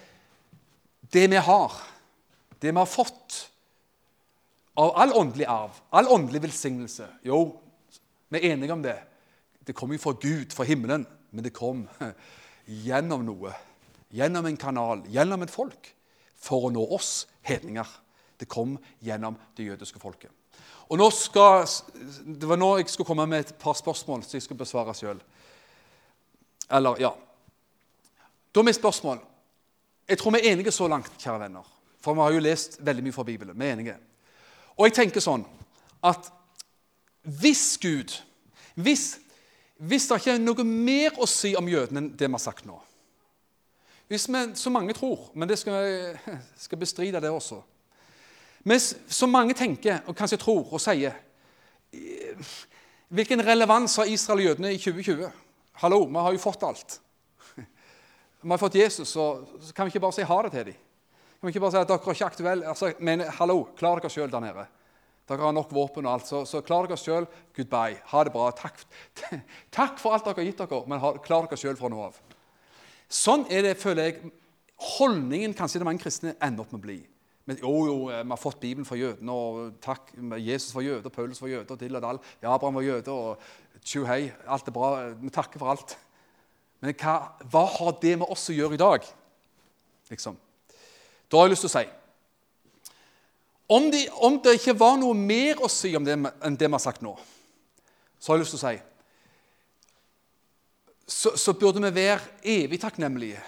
det vi har, det vi har fått av all åndelig arv, all åndelig velsignelse Jo, vi er enige om det. Det kom jo fra Gud, fra himmelen, men det kom [LAUGHS] gjennom noe. Gjennom en kanal, gjennom et folk, for å nå oss hedninger. Det kom gjennom det jødiske folket. Og nå skal, Det var nå jeg skulle komme med et par spørsmål som jeg skulle besvare sjøl. Eller, ja Da er mitt spørsmål Jeg tror vi er enige så langt, kjære venner. For vi har jo lest veldig mye fra Bibelen. Vi er enige. Og jeg tenker sånn at hvis Gud Hvis, hvis det ikke er noe mer å si om jødene enn det vi har sagt nå Hvis vi, så mange tror, men det skal [LAUGHS] skal bestride det også Hvis så mange tenker, og kanskje tror og sier Hvilken relevans har Israel og jødene i 2020? Hallo, vi har jo fått alt. [LAUGHS] Vi har fått Jesus, så kan vi ikke bare si ha det til dem. Kan vi ikke bare si at dere er ikke aktuelle? Altså, men hallo, klar dere sjøl der nede. Dere har nok våpen og alt, så, så klar dere sjøl. Goodbye. Ha det bra. Takk, [LAUGHS] takk, for alt dere har gitt dere, men klar dere sjøl fra nå av. Sånn er det, føler jeg, holdningen kanskje det mange kristne ender opp med å bli. Men, jo, jo, eh, vi har fått Bibelen for jødene, og takk, Jesus var jøde, og Paulus var jøde, og dill og dall. Abraham var jøde, og tjo hei, alt er bra. Vi takker for alt. Men hva, hva har det med oss å gjøre i dag? Liksom. Da har jeg lyst til å si om, de, om, det ikke var noe mer å si om det enn det vi har sagt nå, så har jeg lyst til å si så, så burde vi være evig takknemlige.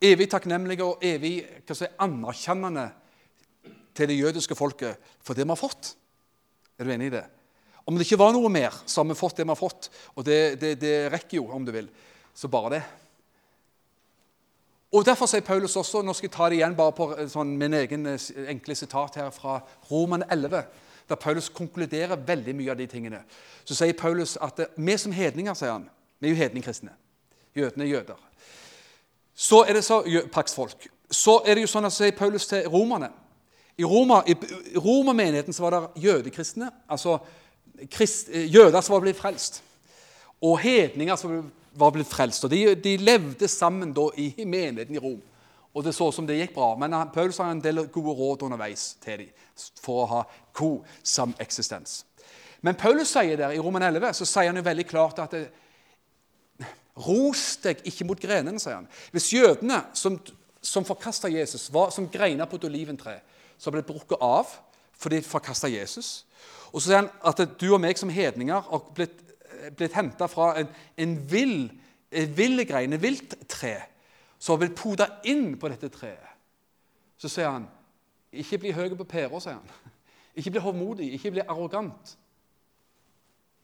Evig takknemlige og evig si, anerkjennende til det jødiske folket for det vi har fått. Er du enig i det? Om det ikke var noe mer, så har vi fått det vi har fått. Og det, det, det rekker jo, om du vil. Så bare det. Og Derfor sier Paulus også Nå skal jeg ta det igjen bare på eh, sånn, min egen eh, enkle sitat her fra Roman 11, der Paulus konkluderer veldig mye av de tingene. Så sier Paulus at eh, vi som hedninger, sier han Vi er jo hedningkristne. Jødene er jøder. Så er det så, paksfolk. Så er det jo sånn at sier Paulus til romerne I, Roma, i romermenigheten så var det jødekristne, altså krist, jøder som var blitt frelst, og hedninger som var var blitt frelst. og De, de levde sammen da i menigheten i Rom. Og det så som det gikk bra. Men Paulus har en del gode råd underveis til dem for å ha god sameksistens. Men Paulus sier der i Roman 11 så sier han jo veldig klart at det, Ros deg ikke mot grenene, sier han. Hvis jødene som, som forkasta Jesus, var som greiner på et oliventre, som ble brukket av fordi de forkasta Jesus Og så sier han at du og meg som hedninger har blitt blitt henta fra en, en vill vill grein, et vilt tre, som har blitt poda inn på dette treet. Så sier han, 'Ikke bli høy på pæra', sier han. [LAUGHS] 'Ikke bli hovmodig, ikke bli arrogant',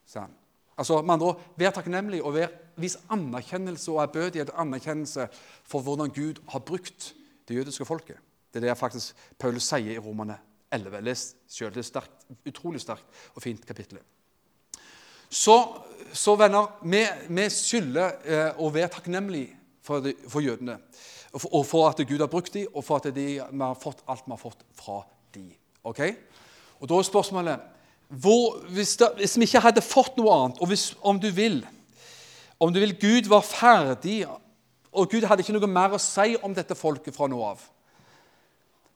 sier han. Altså, med andre ord, Vær takknemlig og vær, vis anerkjennelse og ærbødighet og anerkjennelse for hvordan Gud har brukt det jødiske folket. Det er det faktisk Paulus sier i Romane 11. Les selv, Det er sterkt, utrolig sterkt og fint kapittel. Så, så venner, vi, vi skylder eh, å være takknemlige for, de, for jødene. Og og for, at Gud har brukt dem, og for at de, vi har fått alt vi har fått fra dem. Okay? Og Da er spørsmålet hvor, hvis, det, hvis, vi ikke hadde fått noe annet, og hvis, om du vil Om du vil, Gud var ferdig, og Gud hadde ikke noe mer å si om dette folket fra nå av.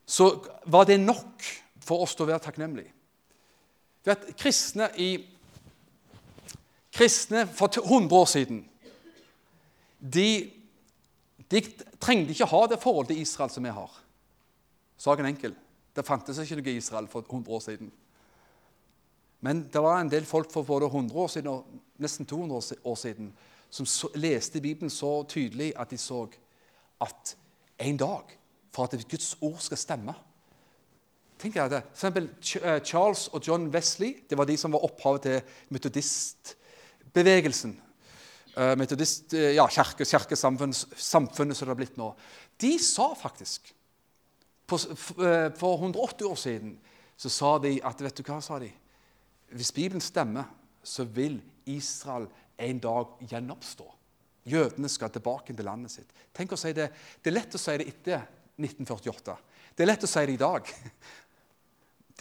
Så var det nok for oss til å være takknemlige. At kristne, i, kristne for 100 år siden de, de trengte ikke ha det forholdet til Israel som vi har. Saken enkel. Det fantes ikke noe Israel for 100 år siden. Men det var en del folk for både 100 år siden og nesten 200 år siden som så, leste Bibelen så tydelig at de så at en dag, for at Guds ord skal stemme Tenk deg det. For eksempel eh, Charles og John Wesley det var de som var opphavet til metodistbevegelsen. Uh, metodist, uh, ja, kirke, kirkesamfunnet som det har blitt nå. De sa faktisk uh, For 180 år siden så sa de at vet du hva, sa de? Hvis Bibelen stemmer, så vil Israel en dag gjenoppstå. Jødene skal tilbake til landet sitt. Tenk å si Det Det er lett å si det etter 1948. Det er lett å si det i dag.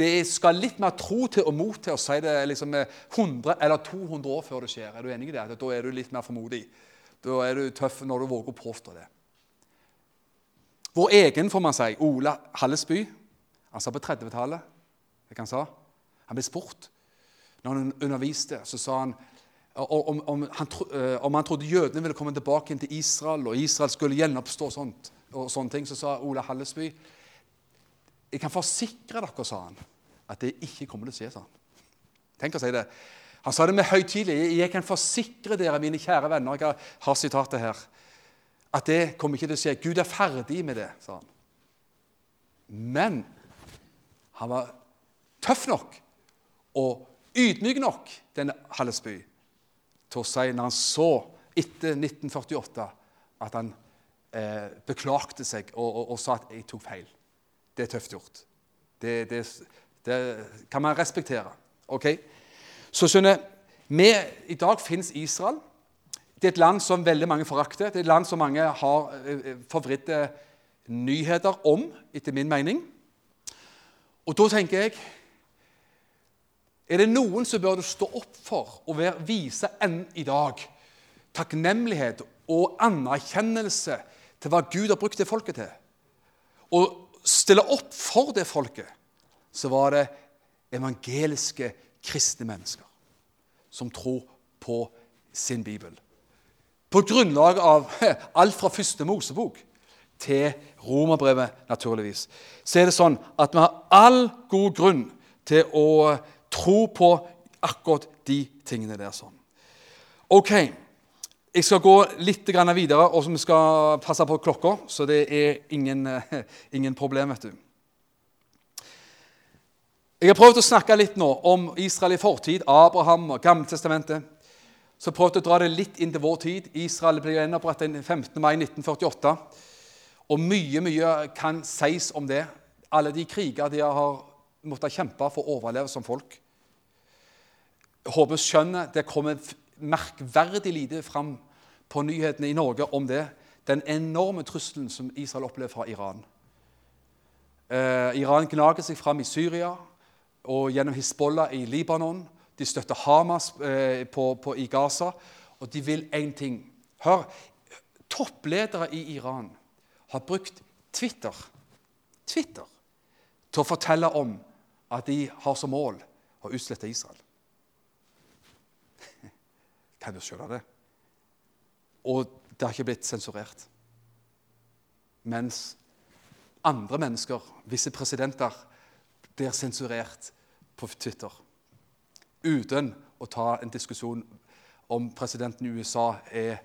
Det skal litt mer tro til og mot til å si det liksom 100 eller 200 år før det skjer. Er du enig i det? Da er du litt mer formodig. Da er du tøff når du våger å påstå det. Vår egen, får man si, Ola Hallesby, han sa på 30-tallet Han han ble spurt når han underviste, så sa han om, om, han, eh, om han trodde jødene ville komme tilbake til Israel, og Israel skulle gjenoppstå og, sånt, og sånne ting, så sa Ola Hallesby jeg kan forsikre dere, sa han, at det ikke kommer til å skje. sa Han Tenk å si det. Han sa det med høytidelig. Jeg kan forsikre dere, mine kjære venner, jeg har sitatet her, at det kommer ikke til å skje. Gud er ferdig med det, sa han. Men han var tøff nok og ydmyk nok, denne Hallesby, til å si når han så etter 1948 at han eh, beklagte seg og, og, og sa at 'jeg tok feil'. Det er tøft gjort. Det, det, det kan man respektere. Ok? Så skjønner vi, I dag fins Israel. Det er et land som veldig mange forakter. Det er et land som mange har eh, eh, forvridde nyheter om, etter min mening. Og da tenker jeg Er det noen som bør du stå opp for og være, vise enn i dag takknemlighet og anerkjennelse til hva Gud har brukt det folket til? Og stille opp for det folket, så var det evangeliske kristne mennesker som tror på sin bibel. På grunnlag av [LAUGHS] alt fra første Mosebok til Romerbrevet, naturligvis, så er det sånn at vi har all god grunn til å tro på akkurat de tingene der. sånn. Ok, jeg skal gå litt videre, og vi skal passe på klokka, så det er ingen, ingen problem. vet du. Jeg har prøvd å snakke litt nå om Israel i fortid, Abraham og Gammeltestamentet. Så prøvd å dra det litt inn til vår tid. Israel ble gjenopprettet 15. mai 1948. Og mye mye kan sies om det. Alle de kriger de har måttet kjempe for å overleve som folk. Jeg håper skjønner det kommer merkverdig lite fram på nyhetene i Norge om det. Den enorme trusselen som Israel opplever fra Iran. Eh, Iran gnager seg fram i Syria og gjennom Hizbollah i Libanon. De støtter Hamas eh, på, på, i Gaza, og de vil én ting. Hør, toppledere i Iran har brukt Twitter, Twitter til å fortelle om at de har som mål å utslette Israel. Kan du skjønne det? Og det har ikke blitt sensurert. Mens andre mennesker, visse presidenter, blir sensurert på Twitter. Uten å ta en diskusjon om presidenten i USA er,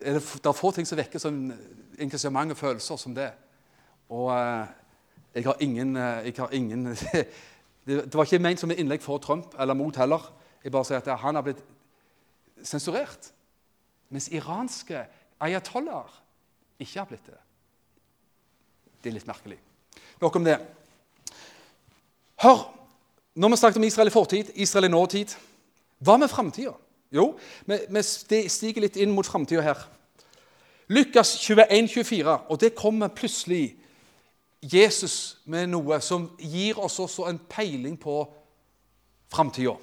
er det, det, er få ting som vekker sånn engasjement og følelser som det. Og eh, jeg har ingen, eh, jeg har ingen [LAUGHS] det, det, var ikke ment som et innlegg for Trump eller mot heller. Jeg bare sier at han har blitt sensurert. Mens iranske ayatollaher ikke har blitt det. Det er litt merkelig. Nok om det. Hør! Når vi snakket om Israel i fortid, Israel i nåtid Hva med framtida? Jo, vi, stiger litt inn mot framtida her. Lukas 21, 24, og det kommer plutselig Jesus med noe som gir oss også en peiling på framtida.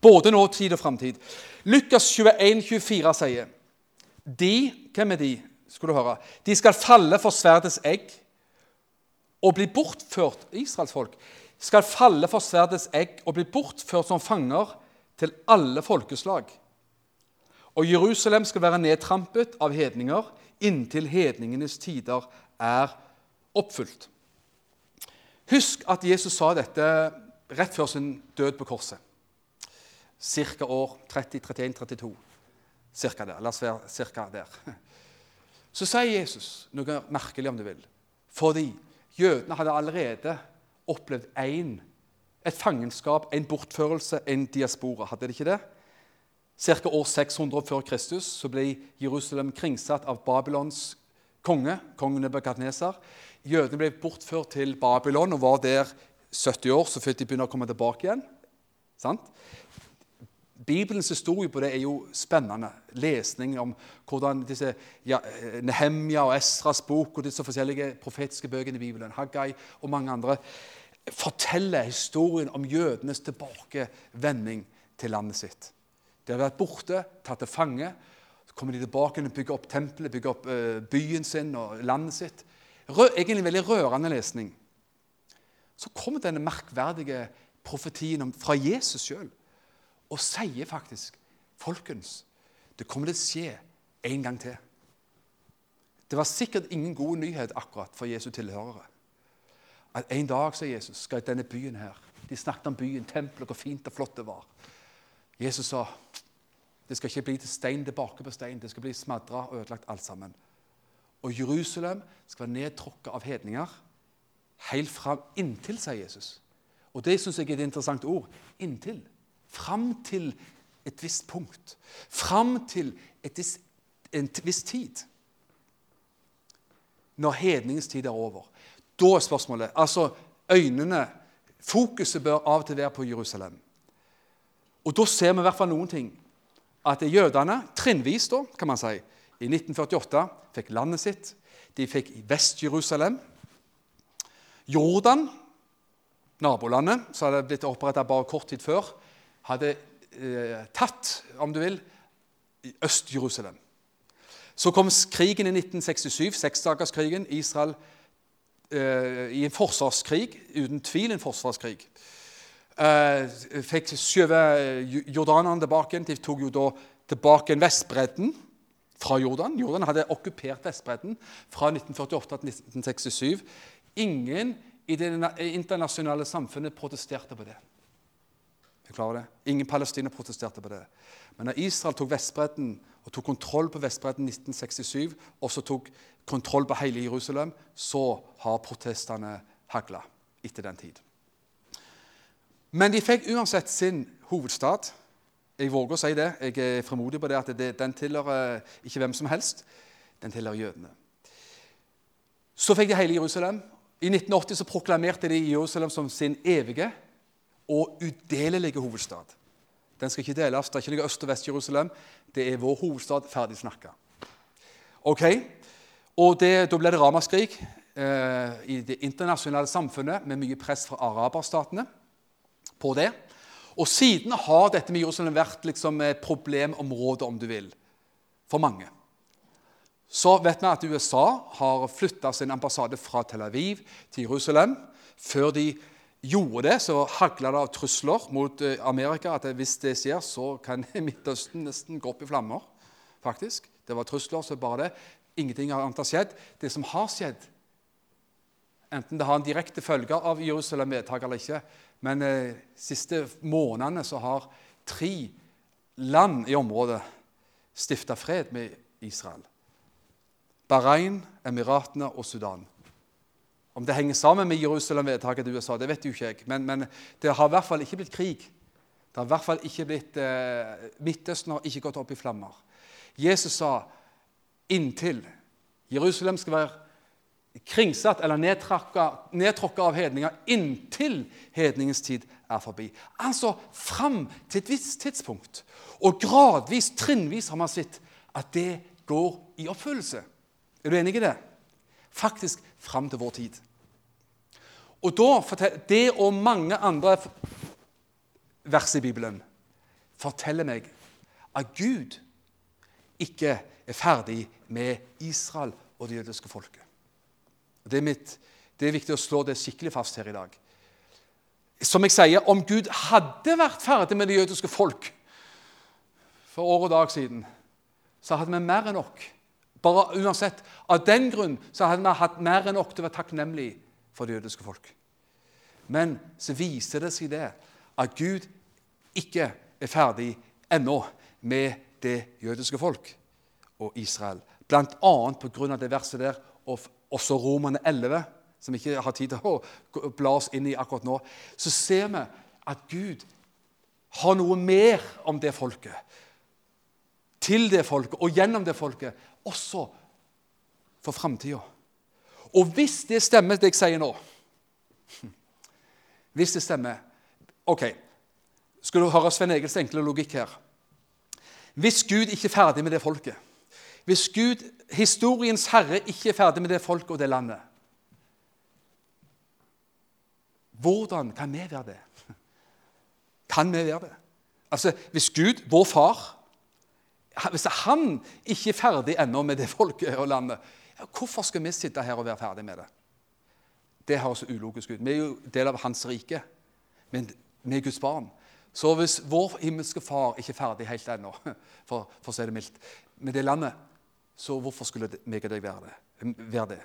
Både nåtid og framtid. Lukas 21, 24 sier De, hvem er de? Skal du høre? De skal falle for sverdets egg og bli bortført Israels folk skal falle for sverdets egg og bli bortført som fanger til alle folkeslag. Og Jerusalem skal være nedtrampet av hedninger inntil hedningenes tider er oppfylt. Husk at Jesus sa dette rett før sin død på korset. Ca. år 30-31-32. Cirka der. La oss være cirka der. Så sier Jesus noe merkelig, om du vil. Fordi jødene hadde allerede opplevd én. Et fangenskap, en bortførelse, en diaspora. Hadde de ikke det? Ca. år 600 før Kristus så ble Jerusalem kringsatt av Babylons konge, kongen Nebuchadnezzar. Jødene ble bortført til Babylon og var der 70 år, så før de begynner å komme tilbake igjen. Sant? Bibelens historie på det er jo spennende. Lesning om hvordan disse ja, Nehemja og Esras bok og disse forskjellige profetiske bøkene i Bibelen, Haggai og mange andre, forteller historien om jødenes tilbakevending til landet sitt. De har vært borte, tatt til fange. Så kommer de tilbake og bygger opp tempelet, bygger opp uh, byen sin og landet sitt. Rø egentlig veldig rørende lesning. Så kommer denne merkverdige profetien fra Jesus sjøl og sier faktisk Folkens, det kommer til å skje en gang til. Det var sikkert ingen god nyhet akkurat for Jesu tilhørere. At en dag, sa Jesus, skal denne byen her De snakket om byen, tempelet, hvor fint og flott det var. Jesus sa det skal ikke bli til stein tilbake på stein. Det skal bli smadra og ødelagt alt sammen. Og Jerusalem skal være nedtråkka av hedninger helt fram inntil, sier Jesus. Og det syns jeg er et interessant ord. Inntil. Fram til et visst punkt. Fram til vis, en viss tid. Når hedningens tid er over. Da er spørsmålet Altså, øynene Fokuset bør av og til være på Jerusalem. Og da ser vi i hvert fall noen ting. At jødene, trinnvis, da, kan man si, i 1948 fikk landet sitt. De fikk Vest-Jerusalem. Jordan, nabolandet, som hadde blitt oppretta bare kort tid før, hadde eh, tatt, om du vil, Øst-Jerusalem. Så kom krigen i 1967, seksdagerskrigen. Israel eh, i en forsvarskrig, uten tvil en forsvarskrig. Eh, fikk skjøvet jordanerne tilbake. De tok jo da tilbake Vestbredden fra Jordan. Jordan hadde okkupert Vestbredden fra 1948 til 1967. Ingen i det internasjonale samfunnet protesterte på det. Er klar over det? Ingen palestinere protesterte på det. Men når Israel tok Vestbredden og tok kontroll på Vestbredden 1967, og så tok kontroll på hele Jerusalem, så har protestene hagla etter den tid. Men de fikk uansett sin hovedstad. Jeg våger å si det. Jeg er fremodig på det at det, den tilhører ikke hvem som helst. Den tilhører jødene. Så fikk de hele Jerusalem. I 1980 så proklamerte de Jerusalem som sin evige og udelelige hovedstad. Den skal ikke deles. Det er ikke noe Øst- og Vest-Jerusalem. Det er vår hovedstad ferdig snakka. Ok? Og det, Da ble det ramaskrik eh, i det internasjonale samfunnet med mye press fra araberstatene på det. Og siden har dette med Jerusalem vært liksom et problemområde, om du vil, for mange. Så vet vi at USA har flytta sin ambassade fra Tel Aviv til Jerusalem. Før de gjorde det, så hagla det av trusler mot eh, Amerika at hvis det skjer, så kan [LAUGHS] Midtøsten nesten gå opp i flammer. faktisk. Det var trusler, så bare det. Ingenting annet har skjedd. Det som har skjedd, enten det har en direkte følge av Jerusalem-vedtak eller ikke, men de eh, siste månedene så har tre land i området stifta fred med Israel. Bahrain, Emiratene og Sudan. Om det henger sammen med Jerusalem-vedtaket til USA, det vet jo ikke jeg. Men, men, det har i hvert fall ikke blitt krig. Det har i hvert fall ikke blitt, eh, Midtøsten har ikke gått opp i flammer. Jesus sa inntil Jerusalem skal være kringsatt eller nedtråkka av hedninger inntil hedningens tid er forbi. Altså fram til et visst tidspunkt. Og gradvis, trinnvis, har man sett at det går i oppfyllelse. Er du enig i det? Faktisk fram til vår tid. Og da, Det og mange andre vers i Bibelen forteller meg at Gud ikke er ferdig med Israel og det jødiske folket. Det er, mitt, det er viktig å slå det skikkelig fast her i dag. Som jeg sier, om Gud hadde vært ferdig med det jødiske folk for år og dag siden, så hadde vi mer enn nok. Bare uansett, Av den grunn så hadde vi hatt mer enn nok til å være takknemlig for det jødiske folk. Men så viser det seg det at Gud ikke er ferdig ennå med det jødiske folk og Israel. Bl.a. pga. det verset der, og også Romerne 11, som ikke har tid til å bla oss inn i akkurat nå, så ser vi at Gud har noe mer om det folket. Til det folket og gjennom det folket, også for framtida. Og hvis det stemmer, det jeg sier nå [LAUGHS] Hvis det stemmer Ok, skal du høre Svein Egils enkle logikk her. Hvis Gud ikke er ferdig med det folket, hvis Gud, historiens herre, ikke er ferdig med det folket og det landet Hvordan kan vi være det? [LAUGHS] Kan vi være det? Altså, Hvis Gud, vår far Hvis han ikke er ferdig ennå med det [LAUGHS] folket og landet, hvorfor skal vi sitte her og være ferdig med det? Det høres ulogisk ut. Vi er jo del av hans rike. Men vi er Guds barn. Så hvis vår himmelske far ikke er ferdig helt ennå, [LAUGHS] for, for å si det mildt, med det landet, så hvorfor skulle meg og deg være det, være det?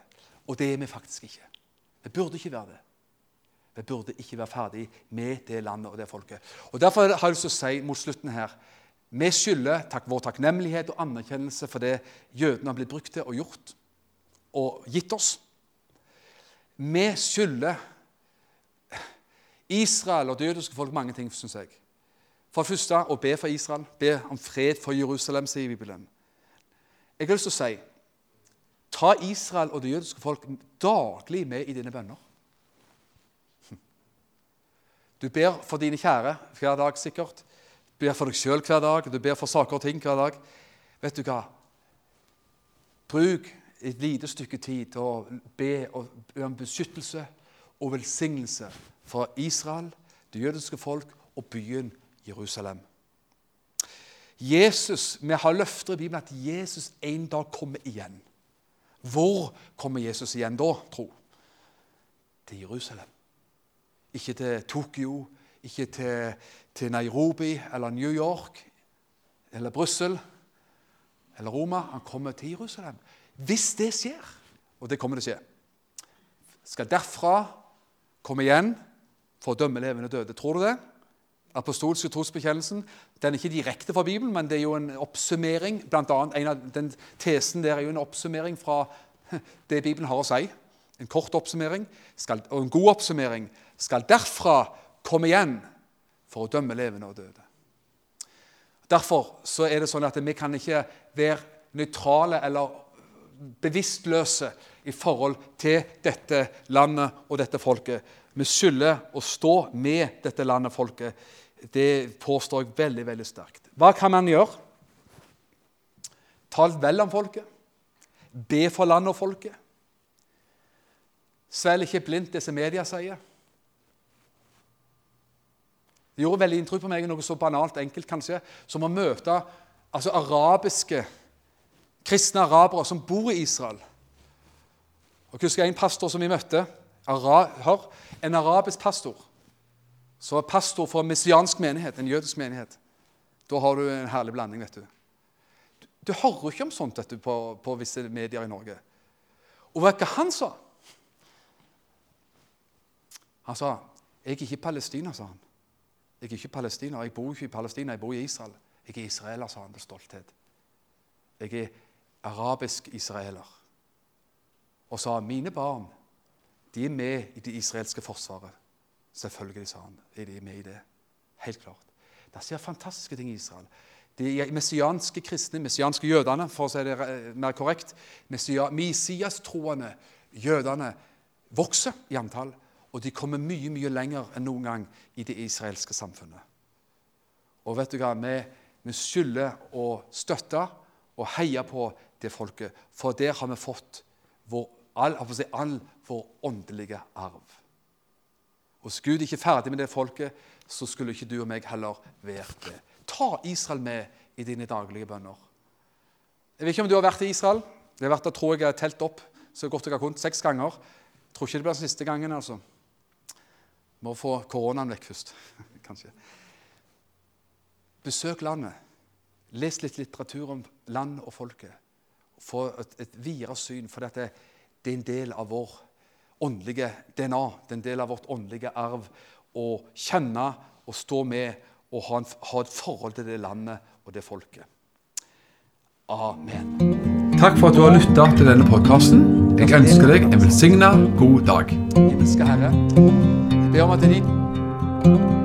Og det er vi faktisk ikke. Vi burde ikke være det. Vi burde ikke være ferdig med det landet og det folket. Og Derfor har jeg lyst til å si mot slutten her vi skylder takk, vår takknemlighet og anerkjennelse for det jødene har blitt brukt til og gjort og gitt oss. Vi skylder Israel og det jødiske folk mange ting, syns jeg. For det første å be for Israel, be om fred for Jerusalem, sier Bibelen. Jeg har lyst til å si ta Israel og det jødiske folk daglig med i dine bønner. Du ber for dine kjære hver dag, sikkert. Du ber for deg sjøl hver dag. Du ber for saker og ting hver dag. Vet du hva? Bruk et lite stykke tid til å be om beskyttelse og velsignelse for Israel, det jødiske folk og byen Jerusalem. Jesus, Vi har løfter i Bibelen at Jesus en dag kommer igjen. Hvor kommer Jesus igjen da, tro? Til Jerusalem. Ikke til Tokyo, ikke til, til Nairobi eller New York eller Brussel eller Roma. Han kommer til Jerusalem. Hvis det skjer, og det kommer til å skje, skal derfra komme igjen for å dømme levende døde. Tror du det? Apostolske trosbekjennelsen den er ikke direkte fra Bibelen, men det er jo en oppsummering. Blant annet, en av den Tesen der er jo en oppsummering fra det Bibelen har å si. En kort oppsummering skal, og en god oppsummering skal derfra komme igjen for å dømme levende og døde. Derfor så er det sånn at vi kan ikke være nøytrale eller bevisstløse i forhold til dette landet og dette folket. Vi skylder å stå med dette landet og folket. Det påstår jeg veldig veldig sterkt. Hva kan man gjøre? Tal vel om folket. Be for landet og folket. Svelg ikke blindt det som media sier. Det gjorde veldig inntrykk på meg, noe så banalt enkelt kanskje, som å møte altså, arabiske, kristne arabere som bor i Israel. Og jeg husker en pastor som vi møtte. Ara, hør, en arabisk pastor. Så pastor for en messiansk menighet, en jødisk menighet. Da har du en herlig blanding. vet Du Du, du hører ikke om sånt du, på, på visse medier i Norge. Og hva hva han sa? Han sa 'Jeg er ikke palestiner', sa han. Jeg er ikke palestiner. Jeg bor ikke i Palestina, jeg bor i Israel. Jeg er israeler, sa han med stolthet. Jeg er arabisk israeler. Og sa mine barn de er med i det israelske forsvaret. Selvfølgelig, sa han. Er de med i det? Helt klart. Det skjer fantastiske ting i Israel. De messianske kristne, messianske jødene, for å si det mer korrekt, messias-troende jødene vokser i antall. Og de kommer mye mye lenger enn noen gang i det israelske samfunnet. Og vet du hva? Vi, vi skylder å støtte og heie på det folket, for der har vi fått vår, all, si, all vår åndelige arv. Og Hvis Gud ikke er ferdig med det folket, så skulle ikke du og meg heller vært det. Ta Israel med i dine daglige bønner. Jeg vet ikke om du har vært i Israel. Det har vært, da tror jeg har telt opp så godt jeg har kunnet, seks ganger. Jeg tror ikke det blir den siste gangen. altså. Må få koronaen vekk først, [LAUGHS] kanskje. Besøk landet. Les litt litteratur om land og folket. Få et, et videre syn, for dette, det er en del av vår åndelige DNA. Det er en del av vårt åndelige arv å kjenne og stå med og ha, en, ha et forhold til det landet og det folket. Amen. Takk for at du har lytta til denne podkasten. Jeg ønsker deg en velsigna god dag. Himmelske Herre, jeg ber om at de